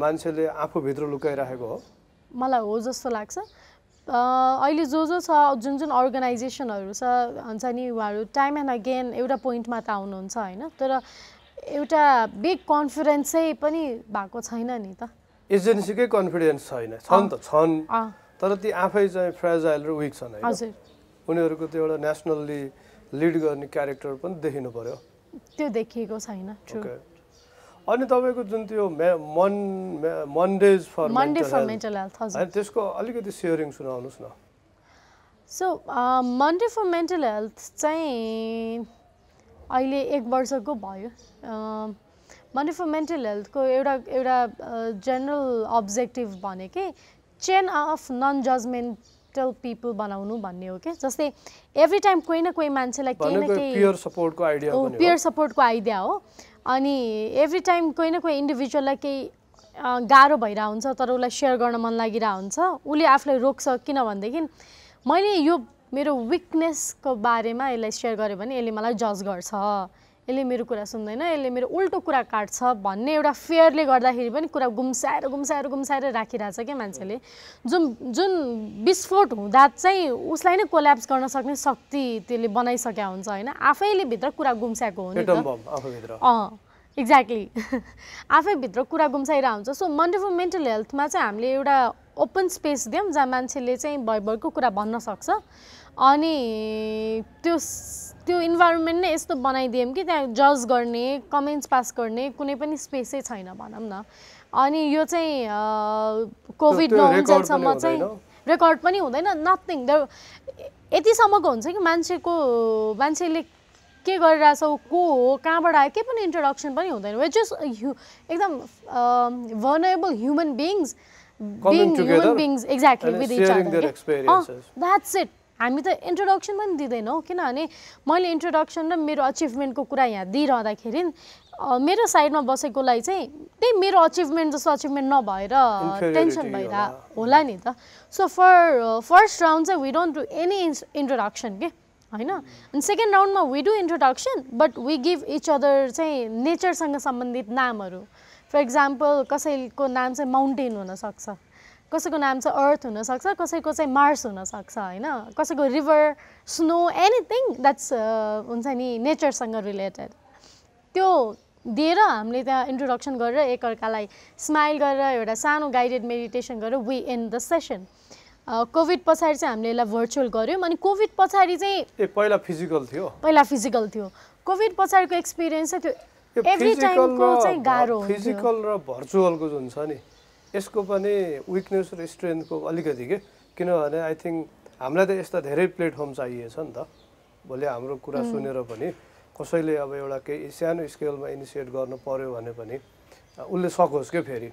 मान्छेले आफूभित्र लुकाइराखेको हो। मलाई हो जस्तो लाग्छ। अहिले जो जो छ जुन जुन अर्गनाइजेसनहरू छ हुन्छ नि उहाँहरू टाइम एन्ड अगेन एउटा पोइन्टमा त आउनुहुन्छ होइन। तर एउटा बिग कन्फिडेन्स पनि भएको छैन नि त। एजेन्सीकै कन्फिडेन्स छैन। छन् त छन्। तर ती आफै चाहिँ फ्रेजाइल र विक छन् होइन? उनीहरूको त्यो एउटा नेसनल्ली लिड गर्ने क्यारेक्टर पनि देखिनु पर्यो। त्यो देखिएको छैन अनि तपाईँको जुन त्यो मन Mondays for Monday for mental health होइन त्यसको अलिकति सेयरिङ सुनाउनुहोस् न। So Monday for mental health चाहिँ अहिले एक वर्षको भयो। फर मेन्टल हेल्थको एउटा एउटा जेनरल अब्जेक्टिभ भनेकै chain of non judgemental people बनाउनु भन्ने हो कि जस्तै एभ्री टाइम कोही न कोही मान्छेलाई केही न केही पियर सपोर्टको आइडिया पियर सपोर्टको आइडिया हो। अनि एभ्री टाइम कोही न कोही इन्डिभिजुअललाई केही गाह्रो भइरहेको हुन्छ तर उसलाई सेयर गर्न मन लागिरहेको हुन्छ उसले आफूलाई रोक्छ किन भनेदेखि मैले यो मेरो विकनेसको बारेमा यसलाई सेयर गरेँ भने यसले मलाई जज गर्छ। यसले मेरो कुरा सुन्दैन यसले मेरो उल्टो कुरा काट्छ भन्ने एउटा फेयरले गर्दाखेरि पनि कुरा गुम्साएर गुम्साएर गुम्साएर राखिरहेछ क्या मान्छेले। जुन जुन विस्फोट हुँदा चाहिँ उसलाई नै कोल्याप्स गर्न सक्ने शक्ति त्यसले बनाइसकेका हुन्छ होइन? आफैले भित्र कुरा गुम्साएको हो नि अँ एक्ज्याक्टली आफैभित्र कुरा गुम्साइरहेको हुन्छ। सो मन्डे फर मेन्टल हेल्थमा चाहिँ हामीले एउटा ओपन स्पेस दिउँ जहाँ मान्छेले चाहिँ भरभरको कुरा भन्न सक्छ। अनि त्यो त्यो इन्भाइरोमेन्ट नै यस्तो बनाइदियौँ कि त्यहाँ जज गर्ने कमेन्ट्स पास गर्ने कुनै पनि स्पेसै छैन भनौँ न। अनि यो चाहिँ कोभिड नहुन्जेलसम्म चाहिँ? रेकर्ड पनि हुँदैन नथिङ यतिसम्मको हुन्छ कि मान्छेको मान्छेले के गरिरहेछ को हो कहाँबाट आयो केही पनि इन्ट्रोडक्सन पनि हुँदैन। वे जस्ट एकदम vulnerable human beings being human beings exactly with each. That's it हामी त इन्ट्रोडक्सन पनि दिँदैनौँ किनभने मैले इन्ट्रोडक्सन र मेरो अचिभमेन्टको कुरा यहाँ दिइरहँदाखेरि मेरो साइडमा बसेकोलाई चाहिँ त्यही मेरो अचिभमेन्ट जस्तो अचिभमेन्ट नभएर टेन्सन। भइरह होला। नि त। सो फर फर्स्ट राउन्ड चाहिँ we don't do any introduction के? होइन? अनि सेकेन्ड राउन्डमा we do introduction but we give each other चाहिँ नेचरसँग सम्बन्धित नामहरू। फर इक्जाम्पल कसैको नाम चाहिँ माउन्टेन हुनसक्छ। कसैको नाम चाहिँ अर्थ हुनसक्छ कसैको चाहिँ मार्स हुनसक्छ होइन? कसैको रिभर स्नो एनिथिङ द्याट्स हुन्छ नि नेचरसँग रिलेटेड त्यो दिएर हामीले त्यहाँ इन्ट्रोडक्सन गरेर एकअर्कालाई स्माइल गरेर एउटा सानो गाइडेड मेडिटेसन गरेर we in the session COVID पछाडि चाहिँ हामीले यसलाई भर्चुअल गऱ्यौँ अनि कोभिड पछाडि चाहिँ ए पहिला फिजिकल थियो? पहिला फिजिकल थियो। कोभिड पछाडिको एक्सपिरियन्स चाहिँ त्यो एभ्री टाइमको चाहिँ गाह्रो फिजिकल र भर्चुअलको जुन छ नि यसको पनि विकनेस र स्ट्रेन्थको अलिकति के? किनभने आई थिङ्क हामीलाई त यस्ता धेरै प्लेटफर्म चाहिएछ नि त। भोलि हाम्रो कुरा सुनेर पनि कसैले अब एउटा केही सानो स्केलमा इनिसिएट गर्नु पर्यो भने पनि उसले सकोस् क्या फेरि?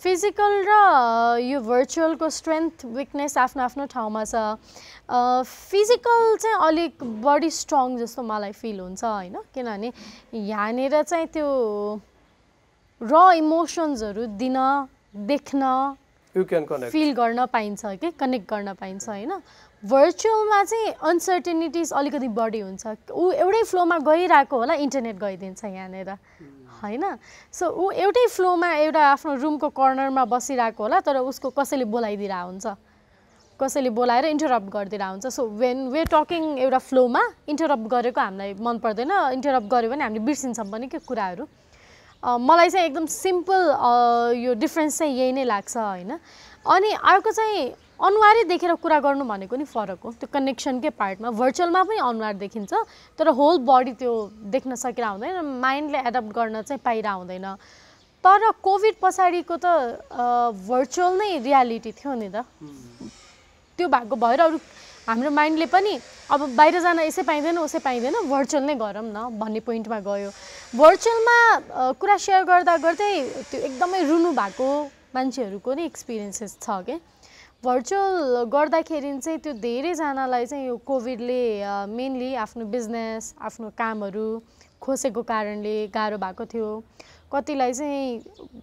फिजिकल र यो भर्चुअलको स्ट्रेन्थ विकनेस आफ्नो आफ्नो ठाउँमा छ। फिजिकल चाहिँ अलिक बडी स्ट्रङ जस्तो मलाई फिल हुन्छ होइन? किनभने यहाँनिर चाहिँ त्यो र इमोसन्सहरू दिन देख्न यु क्यान कनेक्ट फिल गर्न पाइन्छ कि? कनेक्ट गर्न पाइन्छ होइन? भर्चुअलमा चाहिँ अनसर्टेनिटिज अलिकति बढी हुन्छ। ऊ एउटै फ्लोमा गइरहेको होला इन्टरनेट गइदिन्छ यहाँनिर होइन? सो ऊ एउटै फ्लोमा एउटा आफ्नो रुमको कर्नरमा बसिरहेको होला तर उसको कसैले बोलाइदिरहेको हुन्छ। कसैले बोलाएर इन्टरप्ट गरिदिरहेको हुन्छ। सो वेन वे टकिङ एउटा फ्लोमा इन्टरप्ट गरेको हामीलाई मन पर्दैन। इन्टरप्ट गऱ्यो भने हामीले बिर्सिन्छौँ पनि के कुराहरू। मलाई चाहिँ एकदम सिम्पल यो डिफ्रेन्स चाहिँ यही नै लाग्छ होइन। अनि अर्को चाहिँ अनुहारै देखेर कुरा गर्नु भनेको नि फरक हो। त्यो कनेक्सनकै पार्टमा भर्चुअलमा पनि अनुहार देखिन्छ तर होल बडी त्यो देख्न सकिरह हुँदैन माइन्डले एडप्ट गर्न चाहिँ पाइरह हुँदैन। तर कोभिड पछाडिको त भर्चुअल नै रियालिटी थियो नि त। त्यो भएको भएर अरू हाम्रो माइन्डले पनि अब बाहिर जान यसै पाइँदैन उसै पाइँदैन भर्चुअल नै गरौँ न भन्ने पोइन्टमा गयो। भर्चुअलमा कुरा सेयर गर्दा गर्दै त्यो एकदमै रुनु भएको मान्छेहरूको नै एक्सपिरियन्सेस छ क्या भर्चुअल गर्दाखेरि चाहिँ त्यो धेरैजनालाई चाहिँ यो कोभिडले मेनली आफ्नो बिजनेस आफ्नो कामहरू खोसेको कारणले गाह्रो भएको थियो। कतिलाई चाहिँ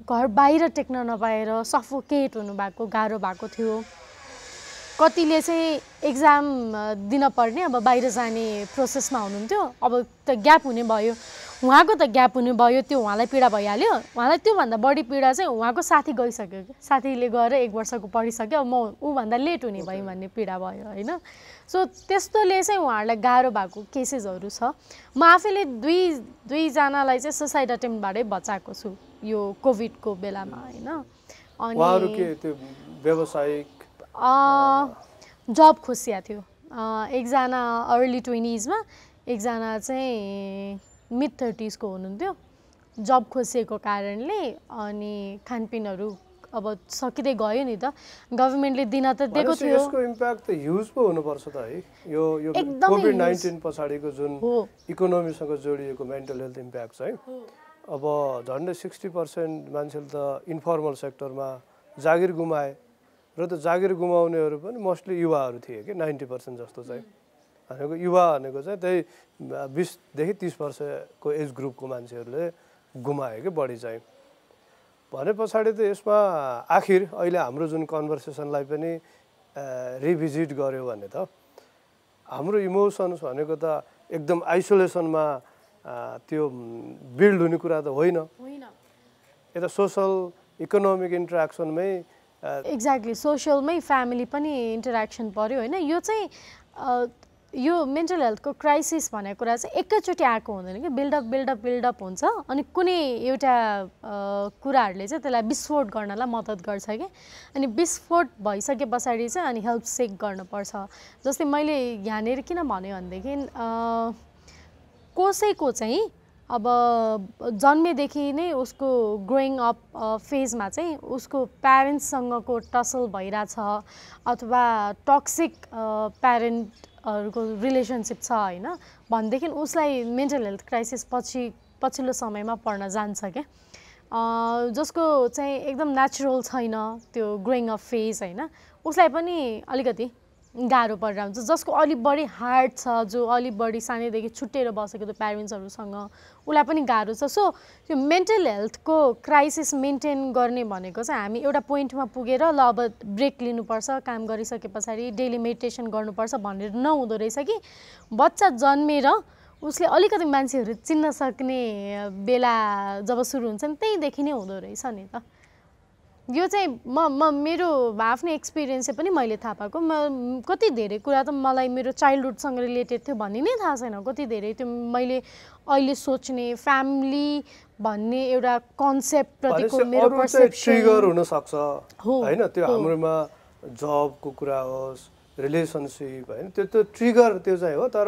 घर बाहिर टेक्न नपाएर सफोकेट हुनुभएको गाह्रो भएको थियो। कतिले चाहिँ एक्जाम दिन पर्ने अब बाहिर जाने प्रोसेसमा हुनुहुन्थ्यो। अब त ग्याप हुने भयो। उहाँको त ग्याप हुने भयो त्यो उहाँलाई पीडा भइहाल्यो। उहाँलाई त्योभन्दा बढी पीडा चाहिँ उहाँको साथी गइसक्यो क्या। साथीले गएर एक वर्षको पढिसक्यो। अब म ऊभन्दा लेट हुने भएँ भन्ने पीडा भयो होइन? सो त्यस्तोले चाहिँ उहाँहरूलाई गाह्रो भएको केसेसहरू छ। म आफैले दुई दुईजनालाई चाहिँ सुसाइड अटेम्पबाटै बचाएको छु यो कोभिडको बेलामा होइन? त्यो व्यावसायिक जब खोसिया थियो। एकजना अर्ली ट्वेन्टिजमा एकजना चाहिँ मिड थर्टिजको हुनुहुन्थ्यो। जब खोसिएको कारणले अनि खानपिनहरू अब सकिँदै गयो नि त। गभर्मेन्टले दिन त दिएको थियो। यसको इम्प्याक्ट त ह्युज पो हुनुपर्छ त है। यो यो कोभिड। नाइन्टिन पछाडिको जुन इकोनोमीसँग जोडिएको मेन्टल हेल्थ इम्प्याक्ट छ है। अब झन्डै सिक्सटी पर्सेन्ट मान्छेले त इन्फर्मल सेक्टरमा जागिर गुमाए। र त जागिर गुमाउनेहरू पनि मोस्टली युवाहरू थिए कि नाइन्टी पर्सेन्ट जस्तो चाहिँ। भनेको युवा भनेको चाहिँ त्यही बिसदेखि तिस वर्षको एज ग्रुपको मान्छेहरूले गुमायो कि बढी चाहिँ। भने पछाडि त यसमा आखिर अहिले हाम्रो जुन कन्भर्सेसनलाई पनि रिभिजिट गर्यो भने त हाम्रो इमोसन्स भनेको त एकदम आइसोलेसनमा त्यो बिल्ड हुने कुरा त होइन। होइन। यता सोसल इकोनोमिक इन्ट्रेक्सनमै एक्ज्याक्टली सोसियलमै फ्यामिली पनि इन्टरेक्सन पऱ्यो होइन? यो चाहिँ यो मेन्टल हेल्थको क्राइसिस भनेको कुरा चाहिँ एकैचोटि आएको हुँदैन कि? बिल्डअप बिल्डअप बिल्डअप हुन्छ। अनि कुनै एउटा कुराहरूले चाहिँ त्यसलाई विस्फोट गर्नलाई मद्दत गर्छ कि? अनि विस्फोट भइसके पछाडि चाहिँ अनि हेल्प सेक गर्नुपर्छ। जस्तै मैले यहाँनिर किन भन्यो भनेदेखि कसैको चाहिँ अब जन्मेदेखि नै उसको ग्रोइङ अप फेजमा चाहिँ उसको प्यारेन्ट्ससँगको टसल भइरहेछ अथवा टक्सिक प्यारेन्टहरूको रिलेसनसिप छ होइन भनेदेखि उसलाई मेन्टल हेल्थ क्राइसिस पछि पछिल्लो समयमा पर्न जान्छ क्या जसको चाहिँ एकदम नेचुरल छैन त्यो ग्रोइङ अप फेज होइन उसलाई पनि अलिकति गाह्रो परेर हुन्छ। जसको अलिक बढी हार्ड छ जो अलिक बढी सानैदेखि छुट्टिएर बसेको त्यो प्यारेन्ट्सहरूसँग उसलाई पनि गाह्रो छ। सो त्यो मेन्टल हेल्थको क्राइसिस मेन्टेन गर्ने भनेको चाहिँ हामी एउटा पोइन्टमा पुगेर ल अब ब्रेक लिनुपर्छ काम गरिसके पछाडि डेली मेडिटेसन गर्नुपर्छ भनेर नहुँदो रहेछ कि। बच्चा जन्मेर उसले अलिकति मान्छेहरू चिन्न सक्ने बेला जब सुरु हुन्छ नि त्यहीँदेखि नै हुँदो रहेछ नि त। यो चाहिँ म म मेरो आफ्नै एक्सपिरियन्स चाहिँ पनि मैले थाहा पाएको। म कति धेरै कुरा त मलाई मेरो चाइल्डहुडसँग रिलेटेड थियो भन्ने नै थाहा छैन। कति धेरै त्यो मैले अहिले सोच्ने फ्यामिली भन्ने एउटा कन्सेप्ट प्रतिको मेरो ट्रिगर हुनसक्छ। होइन? त्यो हाम्रोमा जबको कुरा होस् रिलेसनसिप होइन? त्यो त्यो ट्रिगर त्यो चाहिँ हो। तर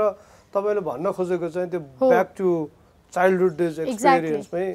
तपाईँले भन्न खोजेको चाहिँ त्यो ब्याक टु चाइल्डहुड डेज एक्सपिरियन्समै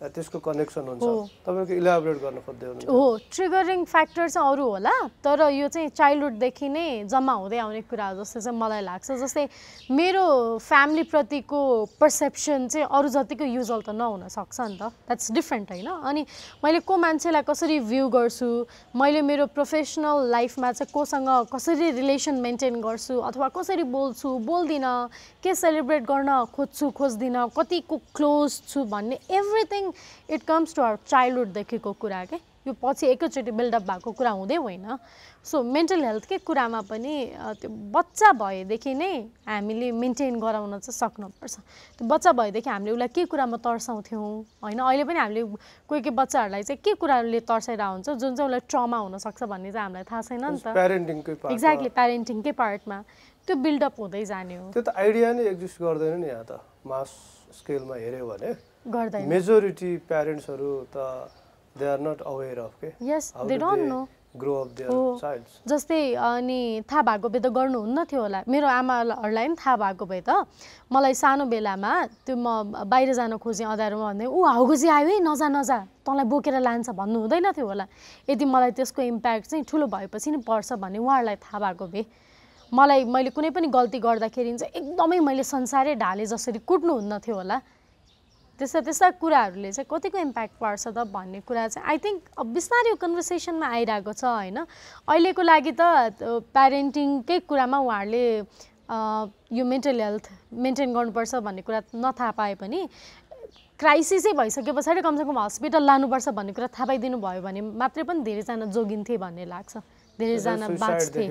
त्यसको कनेक्सन हुन्छ। तपाईँको इलाबोरेट गर्न खोज्दै हुनुहुन्छ। हो ट्रिगरिङ फ्याक्टर चाहिँ अरू होला तर यो चाहिँ चाइल्डहुडदेखि नै जम्मा हुँदै आउने कुरा हो जस्तो चाहिँ मलाई लाग्छ। जस्तै मेरो फ्यामिलीप्रतिको पर्सेप्सन चाहिँ अरू जतिको युजल त नहुन सक्छ नि त। द्याट्स डिफ्रेन्ट होइन? अनि मैले को मान्छेलाई कसरी भ्यू गर्छु? मैले मेरो प्रोफेसनल लाइफमा चाहिँ कोसँग कसरी रिलेसन मेन्टेन गर्छु? अथवा कसरी बोल्छु? बोल्दिनँ के सेलिब्रेट गर्न खोज्छु खोज्दिनँ कतिको क्लोज छु भन्ने everything it comes to our चाइल्डहुडदेखिको कुरा के? यो पछि एकैचोटि बिल्डअप भएको कुरा हुँदै होइन। सो मेन्टल हेल्थकै कुरामा पनि त्यो बच्चा भएदेखि नै हामीले मेन्टेन गराउन चाहिँ सक्नुपर्छ। त्यो बच्चा भएदेखि हामीले उसलाई के कुरामा तर्साउँथ्यौँ? होइन अहिले पनि हामीले कोही कोही बच्चाहरूलाई चाहिँ के कुराले तर्साइरहेको हुन्छ? जुन चाहिँ उसलाई ट्रमा हुनसक्छ भन्ने चाहिँ हामीलाई थाहा छैन नि त। एक्ज्याक्टली प्यारेन्टिङकै पार्टमा त्यो बिल्डअप हुँदै जाने हो। त्यो त आइडिया नै एक्जिस्ट गर्दैन नि यहाँ त। मास स्केलमा हेऱ्यो भने। गर्दैन। मेजोरिटी प्यारेन्ट्सहरू त they are not aware of के yes they don't know grow up there जस्तै अनि थाहा भएको भए त गर्नुहुन्न थियो होला। मेरो आमाहरूलाई पनि थाहा भएको भए त। मलाई सानो बेलामा त्यो म बाहिर जान खोजेँ अँध्यारोमा भन्दै ऊ हाउगुजी आयो है नजा नजा। तँलाई बोकेर लान्छ भन्नु हुँदैन थियो होला। यदि मलाई त्यसको इम्प्याक्ट चाहिँ ठुलो भएपछि नि पर्छ भन्ने उहाँहरूलाई थाहा भएको भए। मलाई मैले कुनै पनि गल्ती गर्दाखेरि चाहिँ एकदमै मैले संसारै ढाले जसरी कुट्नुहुन्न थियो होला। त्यस्ता त्यस्ता कुराहरूले चाहिँ कतिको इम्प्याक्ट पार्छ त भन्ने कुरा चाहिँ आई थिङ्क अब बिस्तारै कन्भर्सेसनमा आइरहेको छ होइन? अहिलेको लागि त प्यारेन्टिङकै कुरामा उहाँहरूले यो मेन्टल हेल्थ मेन्टेन गर्नुपर्छ भन्ने कुरा नथाहा पाए पनि क्राइसिसै भइसके पछाडि कमसेकम हस्पिटल लानुपर्छ भन्ने कुरा थाहा पाइदिनु भयो भने मात्रै पनि धेरैजना जोगिन्थे भन्ने लाग्छ। धेरैजना बाँच्थे।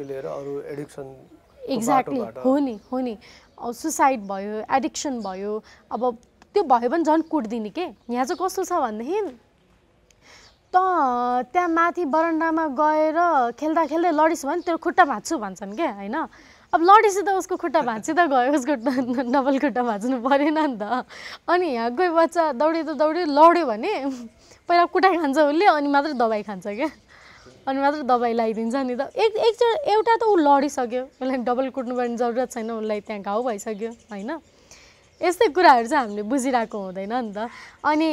एक्ज्याक्टली हो नि हो नि। सुसाइड भयो एडिक्सन भयो अब त्यो भयो भने झन् कुट्दिने के? यहाँ चाहिँ कस्तो छ भनेदेखि त त्यहाँ माथि बरन्डामा गएर खेल्दा खेल्दै लडिस् भने तेरो खुट्टा भाँच्छु भन्छन् क्या होइन? अब लडेपछि त उसको खुट्टा भाँच्ची त गयो उसको डबल खुट्टा भाँच्नु परेन नि त। अनि यहाँ कोही बच्चा दौडी त दौडी लड्यो भने पहिला कुटाइ खान्छ उसले अनि मात्रै दबाई खान्छ क्या अनि मात्रै दबाई लगाइदिन्छ नि त। एक एकचोटि एउटा त ऊ लडिसक्यो। उसलाई डबल कुट्नुपर्ने जरुरत छैन उसलाई त्यहाँ घाउ भइसक्यो होइन? यस्तै कुराहरू चाहिँ हामीले बुझिरहेको हुँदैन नि त। अनि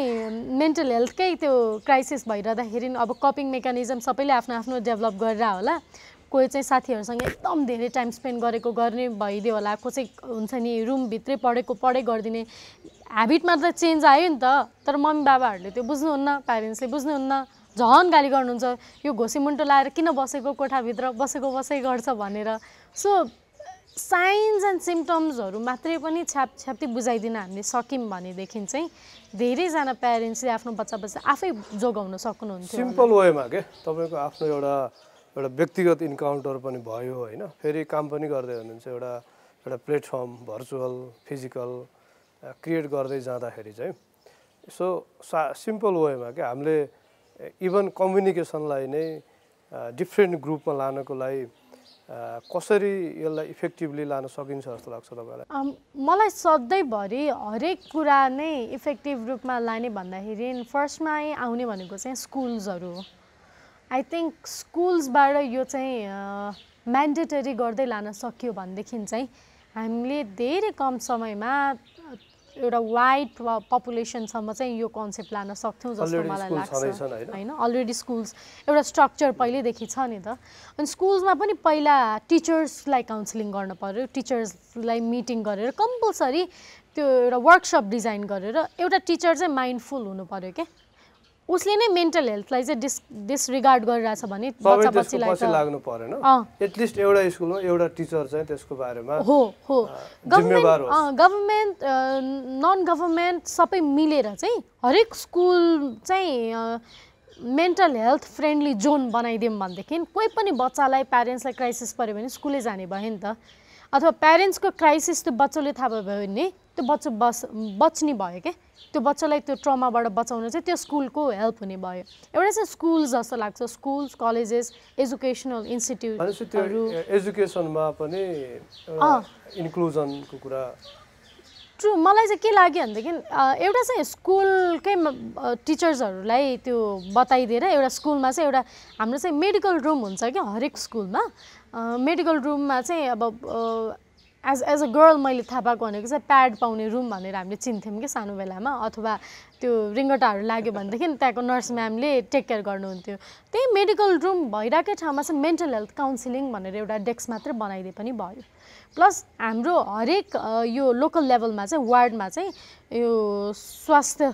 मेन्टल हेल्थकै त्यो क्राइसिस भइरहँदाखेरि अब कपिङ मेकानिजम सबैले आफ्नो आफ्नो डेभलप गरेर होला। कोही चाहिँ साथीहरूसँग एकदम धेरै टाइम स्पेन्ड गरेको गर्ने भइदियो होला। कसै हुन्छ नि रुमभित्रै पढेको पढै गरिदिने। ह्याबिटमा त चेन्ज आयो नि त। तर मम्मी बाबाहरूले त्यो बुझ्नुहुन्न प्यारेन्ट्सले बुझ्नुहुन्न। झन् गाली गर्नुहुन्छ। यो घोसी मुन्टो लाएर किन बसेको कोठाभित्र? बसेको बसै गर्छ भनेर। सो साइन्स एन्ड सिम्टम्सहरू मात्रै पनि छ्याप छ्याप्ती बुझाइदिन हामीले सक्यौँ भनेदेखि चाहिँ धेरैजना प्यारेन्ट्सले आफ्नो बच्चा बच्चा आफै जोगाउन सक्नुहुन्थ्यो सिम्पल वेमा के? तपाईँको आफ्नो एउटा एउटा व्यक्तिगत इन्काउन्टर पनि भयो होइन। फेरि काम पनि गर्दै हुनुहुन्छ एउटा एउटा प्लेटफर्म भर्चुअल फिजिकल क्रिएट गर्दै जाँदाखेरि चाहिँ। सो सा सिम्पल वेमा क्या हामीले इभन कम्युनिकेसनलाई नै डिफ्रेन्ट ग्रुपमा लानको लागि कसरी यसलाई इफेक्टिभली लान सकिन्छ जस्तो लाग्छ तपाईँलाई? मलाई सधैँभरि हरेक कुरा नै इफेक्टिभ रूपमा लाने भन्दाखेरि फर्स्टमा आउने भनेको चाहिँ स्कुल्सहरू हो। आई थिङ्क स्कुल्सबाट यो चाहिँ म्यान्डेटरी गर्दै लान सक्यो भनेदेखि चाहिँ हामीले धेरै कम समयमा एउटा वाइड पपुलेसनसम्म चाहिँ यो कन्सेप्ट लान सक्थ्यौँ जस्तो मलाई लाग्छ? होइन? अलरेडी स्कुल्स एउटा स्ट्रक्चर पहिल्यैदेखि छ नि त। अनि स्कुल्समा पनि पहिला टिचर्सलाई काउन्सिलिङ गर्नु पऱ्यो टिचर्सलाई मिटिङ गरेर कम्पलसरी त्यो एउटा वर्कसप डिजाइन गरेर एउटा टिचर चाहिँ माइन्डफुल हुनु पऱ्यो क्या उसले नै मेन्टल हेल्थलाई चाहिँ डिस डिसरिगार्ड गरिरहेछ भने बच्चा बच्चीलाई लाग्नु परेन। एटलिस्ट एउटा स्कुलमा एउटा टिचर चाहिँ त्यसको बारेमा हो हो गभर्मेन्ट। गभर्मेन्ट नन गभर्मेन्ट सबै मिलेर चाहिँ हरेक स्कुल चाहिँ मेन्टल हेल्थ फ्रेन्डली जोन बनाइदिउँ भनेदेखि कोही पनि बच्चालाई प्यारेन्ट्सलाई क्राइसिस पऱ्यो भने स्कुलै जाने भयो नि त अथवा प्यारेन्ट्सको क्राइसिस त्यो बच्चाले थाहा भयो भने त्यो बच्चा बस बच्ने भयो क्या त्यो बच्चालाई त्यो ट्रमाबाट बचाउनु चाहिँ त्यो स्कुलको हेल्प हुने भयो। एउटा चाहिँ स्कुल जस्तो लाग्छ स्कुल्स कलेजेस एजुकेसनल त्यो एजुकेसनमा पनि इन्क्लुजनको कुरा। ट्रु मलाई चाहिँ के लाग्यो भनेदेखि एउटा चाहिँ स्कुलकै टिचर्सहरूलाई त्यो बताइदिएर एउटा स्कुलमा चाहिँ एउटा हाम्रो चाहिँ मेडिकल रुम हुन्छ क्या हरेक स्कुलमा। मेडिकल रुममा चाहिँ अब एज एज अ गर्ल मैले थाहा पाएको भनेको चाहिँ प्याड पाउने रुम भनेर हामीले चिन्थ्यौँ कि सानो बेलामा अथवा त्यो रिङ्गटाहरू लाग्यो भनेदेखि त्यहाँको नर्स म्यामले टेक केयर गर्नुहुन्थ्यो। त्यही मेडिकल रुम भइरहेकै ठाउँमा चाहिँ मेन्टल हेल्थ काउन्सिलिङ भनेर एउटा डेस्क मात्रै बनाइदिए पनि भयो। प्लस हाम्रो हरेक यो लोकल लेभलमा चाहिँ वार्डमा चाहिँ यो स्वास्थ्य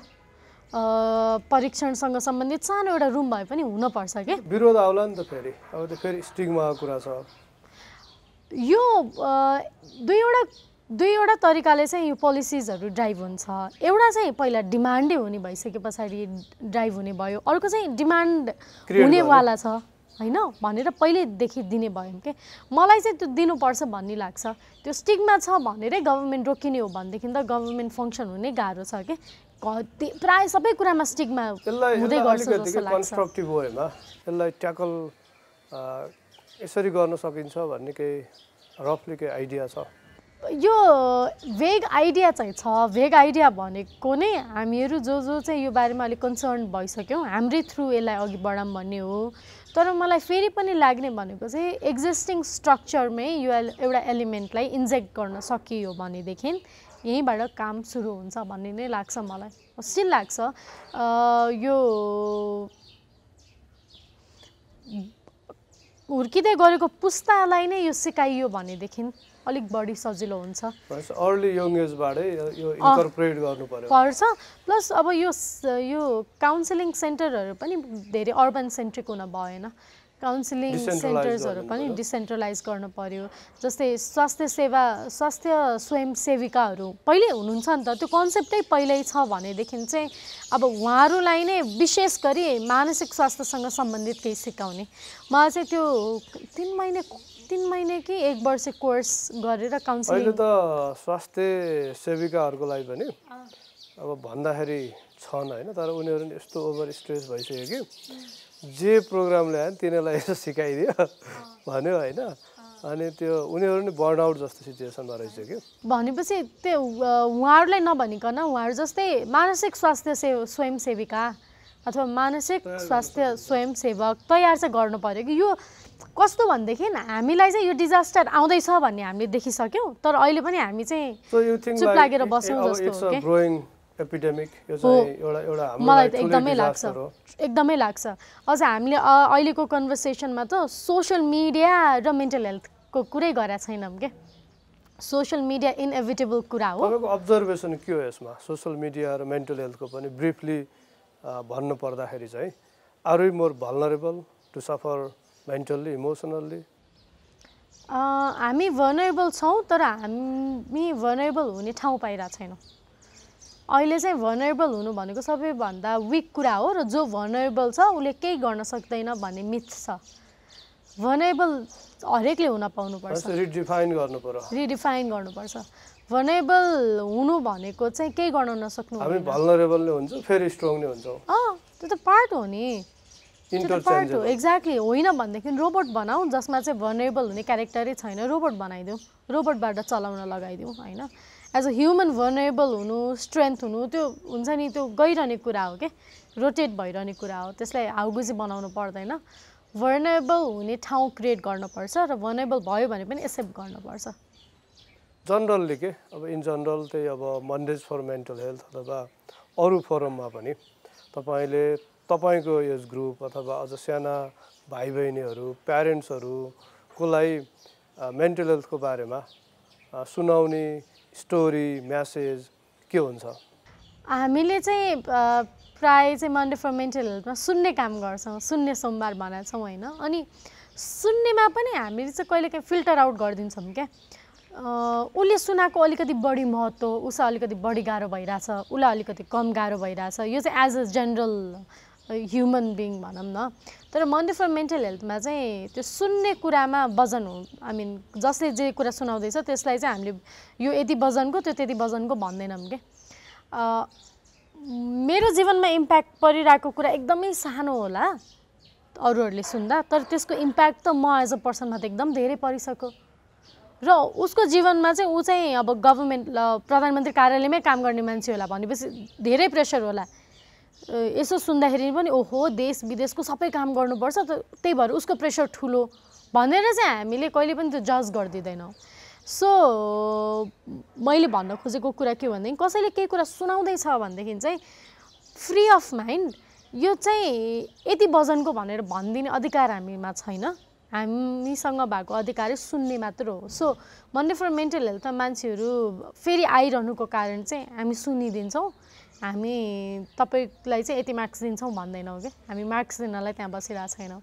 परीक्षणसँग सम्बन्धित सानो एउटा रुम भए पनि हुनपर्छ कि? विरोध आउला नि त फेरि। अब त्यो फेरि स्टिगमाको कुरा छ। यो दुईवटा दुईवटा तरिकाले चाहिँ यो पोलिसिजहरू ड्राइभ हुन्छ। एउटा चाहिँ पहिला डिमान्डै हुने भइसके पछाडि ड्राइभ हुने भयो। अर्को चाहिँ डिमान्ड हुनेवाला छ होइन? भनेर पहिल्यैदेखि दिने भयो कि? मलाई चाहिँ त्यो दिनुपर्छ भन्ने लाग्छ। त्यो स्टिगमा छ भनेरै गभर्मेन्ट रोकिने हो भनेदेखि त गभर्मेन्ट फङ्सन हुनै गाह्रो छ कि? प्रायः सबै कुरामा स्टिगमा हुँदै गर्छ कन्स्ट्रक्टिभ वेमा यसलाई ट्याकल यसरी गर्न सकिन्छ भन्ने केही रफली केही आइडिया छ? यो भेग आइडिया चाहिँ छ। भेग आइडिया भनेको नै हामीहरू जो जो चाहिँ यो बारेमा अलिक कन्सर्न भइसक्यौँ हाम्रै थ्रु यसलाई अघि बढाउँ भन्ने हो। तर मलाई फेरि पनि लाग्ने भनेको चाहिँ एक्जिस्टिङ स्ट्रक्चरमै यो एउटा एलिमेन्टलाई इन्जेक्ट गर्न सकियो भनेदेखि यहीँबाट काम सुरु हुन्छ भन्ने नै लाग्छ मलाई। स्टिल लाग्छ। यो हुर्किँदै गरेको पुस्तालाई नै यो सिकाइयो भनेदेखि अलिक बढी सजिलो हुन्छ। पर्छ। प्लस अब यो यो काउन्सिलिङ सेन्टरहरू पनि धेरै अर्बन सेन्ट्रिक हुन भएन। काउन्सिलिङ सेन्टर्सहरू पनि। डिसेन्ट्रलाइज गर्नु पर्यो जस्तै स्वास्थ्य सेवा स्वास्थ्य स्वयंसेविकाहरू पहिल्यै हुनुहुन्छ नि त त्यो कन्सेप्टै पहिल्यै छ भनेदेखि चाहिँ अब उहाँहरूलाई नै विशेष गरी मानसिक स्वास्थ्यसँग सम्बन्धित केही सिकाउने। मलाई चाहिँ त्यो तिन महिने तिन महिने कि एक वर्ष कोर्स गरेर अहिले काउन्सिलिङ त स्वास्थ्य सेविकाहरूको लागि पनि अब भन्दाखेरि छन् होइन तर उनीहरू नि यस्तो ओभर स्ट्रेस भइसक्यो कि। जे प्रोग्राम ल्यायो तिनीहरूलाई यसो सिकाइदियो भन्यो होइन। अनि त्यो उनीहरू नि बर्नआउट जस्तो सिचुएसनमा रहेछ कि भनेपछि त्यो उहाँहरूलाई नभनिकन उहाँहरू जस्तै मानसिक स्वास्थ्य सेव स्वयंसेविका अथवा मानसिक स्वास्थ्य स्वयंसेवक तयार चाहिँ गर्नु पऱ्यो कि यो कस्तो भनेदेखि हामीलाई चाहिँ यो डिजास्टर आउँदैछ भन्ने हामीले देखिसक्यौँ तर अहिले पनि हामी चाहिँ सो चुप लागेर बसौँ जस्तो एपिडेमिक यो चाहिँ एउटा एउटा हाम्रो मलाई त एकदमै लाग्छ। एकदमै लाग्छ। अझ हामीले अहिलेको कन्भर्सेसनमा त सोसियल मिडिया र मेन्टल हेल्थको कुरै गरेका छैनौँ क्या सोसियल मिडिया इनएभिटेबल कुरा हो। तपाईँको अब्जर्भेसन के हो यसमा? सोसियल मिडिया र मेन्टल हेल्थको पनि ब्रिफली भन्नु पर्दाखेरि चाहिँ are you more vulnerable to suffer mentally emotionally हामी भनरेबल छौँ तर हामी भनरेबल हुने ठाउँ पाइरहेको छैनौँ। अहिले चाहिँ भनरेबल हुनु भनेको सबैभन्दा विक कुरा हो र जो भनरेबल छ उसले केही गर्न सक्दैन भन्ने मिथ छ। भनरेबल हरेकले हुन पाउनुपर्छ। रिडिफाइन गर्नु पर्यो। रिडिफाइन गर्नुपर्छ। भनरेबल हुनु भनेको चाहिँ केही गर्न नसक्नु हामी नै हुन्छौँ फेरि स्ट्रङ नै हुन्छौँ। अँ त्यो त पार्ट हो नि। इन्टरचेन्ज हो। एक्ज्याक्टली होइन भनेदेखि रोबोट बनाऊ जसमा चाहिँ भनरेबल हुने क्यारेक्टरै छैन। रोबोट बनाइदिउँ। रोबोटबाट चलाउन लगाइदिउँ होइन? एज अ ह्युमन भनरेबल हुनु स्ट्रेन्थ हुनु त्यो हुन्छ नि त्यो गइरहने कुरा हो कि? रोटेट भइरहने कुरा हो। त्यसलाई हाउगुजी बनाउनु पर्दैन। भर्नेबल हुने ठाउँ क्रिएट गर्नुपर्छ र भर्नेबल भयो भने पनि एक्सेप्ट गर्नुपर्छ। जनरल्ली के? अब इन जनरल त्यही अब मन्डेज फर मेन्टल हेल्थ अथवा अरू फोरममा पनि तपाईँले तपाईँको एज ग्रुप अथवा अझ साना भाइ बहिनीहरू प्यारेन्ट्सहरूकोलाई मेन्टल हेल्थको बारेमा सुनाउने स्टोरी म्यासेज के हुन्छ? हामीले चाहिँ प्राय चाहिँ मन्डे फर मेन्टल हेल्थमा सुन्ने काम गर्छौँ सुन्ने सोमबार भनेको छौँ होइन? अनि सुन्नेमा पनि हामीले चाहिँ कहिलेकाहीँ फिल्टर आउट गरिदिन्छौँ क्या। उसले सुनाएको अलिकति बढी महत्त्व उसलाई अलिकति बढी गाह्रो भइरहेछ उसलाई अलिकति कम गाह्रो भइरहेछ। यो चाहिँ as a general human being भनौँ न। तर मन्डे फर मेन्टल हेल्थमा चाहिँ त्यो सुन्ने कुरामा वजन हो आई मिन जसले जे कुरा सुनाउँदैछ त्यसलाई चाहिँ हामीले यो यति वजनको त्यो त्यति वजनको भन्दैनौँ क्या मेरो जीवनमा इम्प्याक्ट परिरहेको कुरा एकदमै सानो होला अरूहरूले सुन्दा। तर त्यसको इम्प्याक्ट त म एज अ पर्सनमा त एकदम धेरै परिसक्यो। र उसको जीवनमा चाहिँ ऊ चाहिँ अब गभर्मेन्ट प्रधानमन्त्री कार्यालयमै काम गर्ने मान्छे होला भनेपछि धेरै प्रेसर होला। यसो सुन्दाखेरि पनि ओहो देश विदेशको सबै काम गर्नुपर्छ त त्यही भएर उसको प्रेसर ठुलो भनेर चाहिँ हामीले कहिले पनि त्यो जज गरिदिँदैनौँ। सो मैले भन्न खोजेको कुरा के भनेदेखि कसैले केही कुरा सुनाउँदैछ भनेदेखि चाहिँ फ्री अफ माइन्ड यो चाहिँ यति वजनको भनेर भनिदिने अधिकार हामीमा छैन। हामीसँग भएको अधिकार सुन्ने मात्र हो। सो मन्डे फर मेन्टल हेल्थमा मान्छेहरू फेरि आइरहनुको कारण चाहिँ हामी सुनिदिन्छौँ। हामी तपाईँलाई चाहिँ यति मार्क्स दिन्छौँ भन्दैनौँ कि? हामी मार्क्स दिनलाई त्यहाँ बसिरहेको छैनौँ।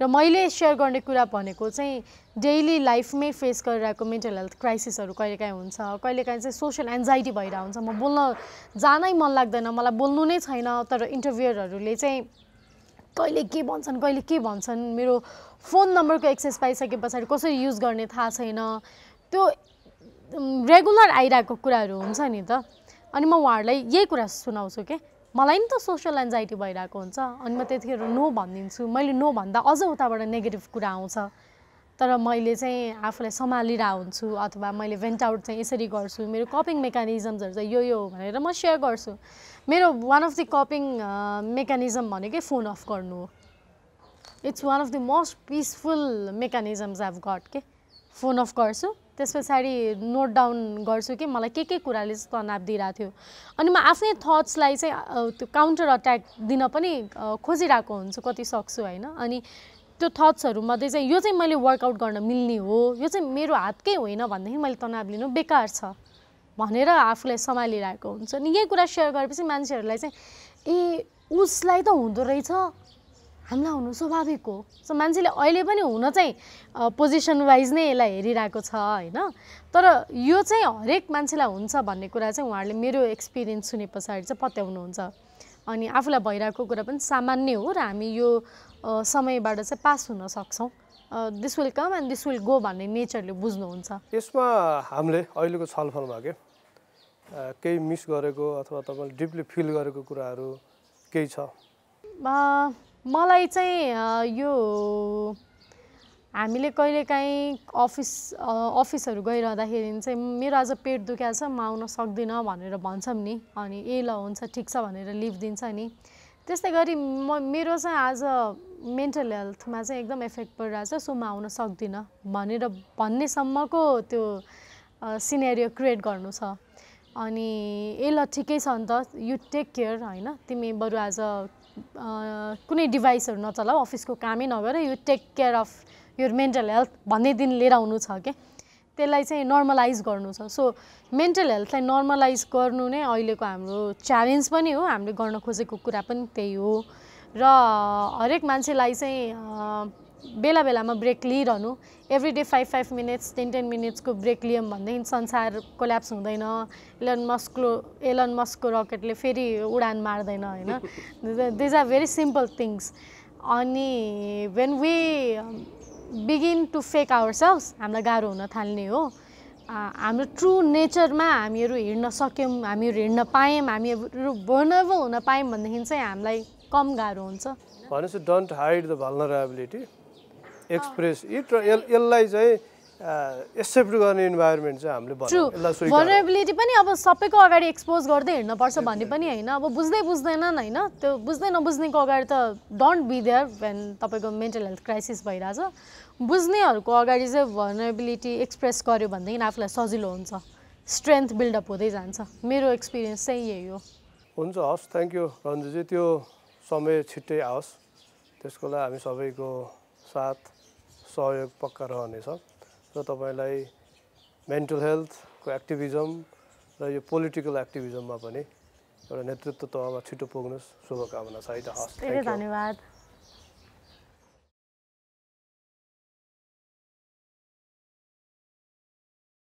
र मैले सेयर गर्ने कुरा भनेको चाहिँ डेली लाइफमै फेस गरिरहेको मेन्टल हेल्थ क्राइसिसहरू कहिलेकाहीँ हुन्छ कहिलेकाहीँ चाहिँ सोसियल एन्जाइटी भइरहेको हुन्छ। म बोल्न जानै मन लाग्दैन मलाई बोल्नु नै छैन तर इन्टरभ्युरहरूले चाहिँ कहिले के भन्छन् कहिले के भन्छन् मेरो फोन नम्बरको एक्सेस पाइसके पछाडि कसरी युज गर्ने थाहा छैन। त्यो रेगुलर आइरहेको कुराहरू हुन्छ नि त। अनि म उहाँहरूलाई यही कुरा सुनाउँछु कि मलाई नि त सोसियल एन्जाइटी भइरहेको हुन्छ अनि म त्यतिखेर नो भनिदिन्छु। मैले नो भन्दा अझ उताबाट नेगेटिभ कुरा आउँछ। तर मैले चाहिँ आफूलाई सम्हालिरहेको हुन्छु अथवा मैले भेन्ट आउट चाहिँ यसरी गर्छु। मेरो कपिङ मेकानिजम्सहरू चाहिँ यो यो भनेर म सेयर गर्छु। मेरो one of the coping mechanism भनेकै फोन अफ गर्नु हो। It's one of the most peaceful mechanisms I've got के फोन अफ गर्छु। त्यस पछाडि नोट डाउन गर्छु कि मलाई के के कुराले तनाव दिइरहेको थियो। अनि म आफ्नै थट्सलाई चाहिँ त्यो काउन्टर अट्याक दिन पनि खोजिरहेको हुन्छु कति सक्छु होइन। अनि त्यो थट्सहरूमध्ये चाहिँ यो चाहिँ मैले वर्कआउट गर्न मिल्ने हो यो चाहिँ मेरो हातकै होइन भनेदेखि मैले तनाव लिनु बेकार छ भनेर आफूलाई सम्हालिरहेको हुन्छ। अनि यही कुरा सेयर गरेपछि मान्छेहरूलाई चाहिँ ए उसलाई त हुँदो रहेछ। हामीलाई हुनु स्वाभाविक हो। सो मान्छेले अहिले पनि हुन चाहिँ पोजिसन वाइज नै यसलाई हेरिरहेको छ होइन? तर यो चाहिँ हरेक मान्छेलाई हुन्छ भन्ने कुरा चाहिँ उहाँहरूले मेरो एक्सपिरियन्स सुने पछाडि चाहिँ पत्याउनुहुन्छ। अनि आफूलाई भइरहेको कुरा पनि सामान्य हो र हामी यो समयबाट चाहिँ पास हुन सक्छौँ। This will come and this will go भन्ने नेचरले बुझ्नुहुन्छ। यसमा हामीले अहिलेको छलफलमा के केही मिस गरेको अथवा तपाईँले डिपली फिल गरेको कुराहरू केही छ? मलाई चाहिँ यो हामीले कहिलेकाहीँ अफिस अफिसहरू गइरहँदाखेरि चाहिँ मेरो आज पेट दुख्या छ म आउन सक्दिनँ भनेर भन्छौँ नि। अनि ए ल हुन्छ ठिक छ भनेर लिभ दिन्छ नि। त्यस्तै गरी म मेरो चाहिँ आज मेन्टल हेल्थमा चाहिँ एकदम इफेक्ट परिरहेछ सो म आउन सक्दिनँ भनेर भन्नेसम्मको त्यो सिनेरियो क्रिएट गर्नु छ। अनि ए ल ठिकै छ नि त यु टेक केयर होइन? तिमी बरु आज कुनै डिभाइसहरू नचलाऊ अफिसको कामै नगर you take care of your mental health भन्ने दिन लिएर आउनु छ क्या त्यसलाई चाहिँ नर्मलाइज गर्नु छ। सो मेन्टल हेल्थलाई नर्मलाइज गर्नु नै अहिलेको हाम्रो च्यालेन्ज पनि हो हामीले गर्न खोजेको कुरा पनि त्यही हो। र हरेक मान्छेलाई चाहिँ बेला बेलामा break लिइरहनु। Every day five five minutes ten ten मिनट्सको break लियौँ भनेदेखि संसार कोल्याप्स हुँदैन। एलन मस्कको एलन मस्कको रकेटले फेरि उडान मार्दैन होइन? These are very simple things अनि when we begin to fake our selves हामीलाई गाह्रो हुन थाल्ने हो। हाम्रो ट्रु नेचरमा हामीहरू हिँड्न सक्यौँ हामीहरू हिँड्न पायौँ हामीहरू भर्नेबल हुन पायौँ भनेदेखि चाहिँ हामीलाई कम गाह्रो हुन्छ। भनेपछि don't hide the vulnerability express it र यसलाई चाहिँ एक्सेप्ट गर्ने इन्भाइरोमेन्ट चाहिँ हामीले भनरेबिलिटी पनि अब सबैको अगाडि एक्सपोज गर्दै हिँड्नुपर्छ भन्ने पनि होइन। अब बुझ्दै बुझ्दैनन् होइन। त्यो बुझ्दै नबुझ्नेको अगाडि त डोन्ट बी देयर वेन तपाईँको मेन्टल हेल्थ क्राइसिस भइरहेछ। बुझ्नेहरूको अगाडि चाहिँ भनरेबिलिटी एक्सप्रेस गर्यो भनेदेखि आफूलाई सजिलो हुन्छ। स्ट्रेन्थ बिल्डअप हुँदै जान्छ। मेरो एक्सपिरियन्स चाहिँ यही हो। हुन्छ हस् थ्याङ्क यू रन्जुजी त्यो समय छिट्टै आओस्। त्यसको लागि हामी सबैको साथ सहयोग पक्का रहनेछ र तपाईँलाई मेन्टल हेल्थको एक्टिभिजम र यो पोलिटिकल एक्टिभिजममा पनि एउटा नेतृत्व तहमा छिटो पुग्नुहोस्। शुभकामना धेरै थ्याङ्क यू धन्यवाद।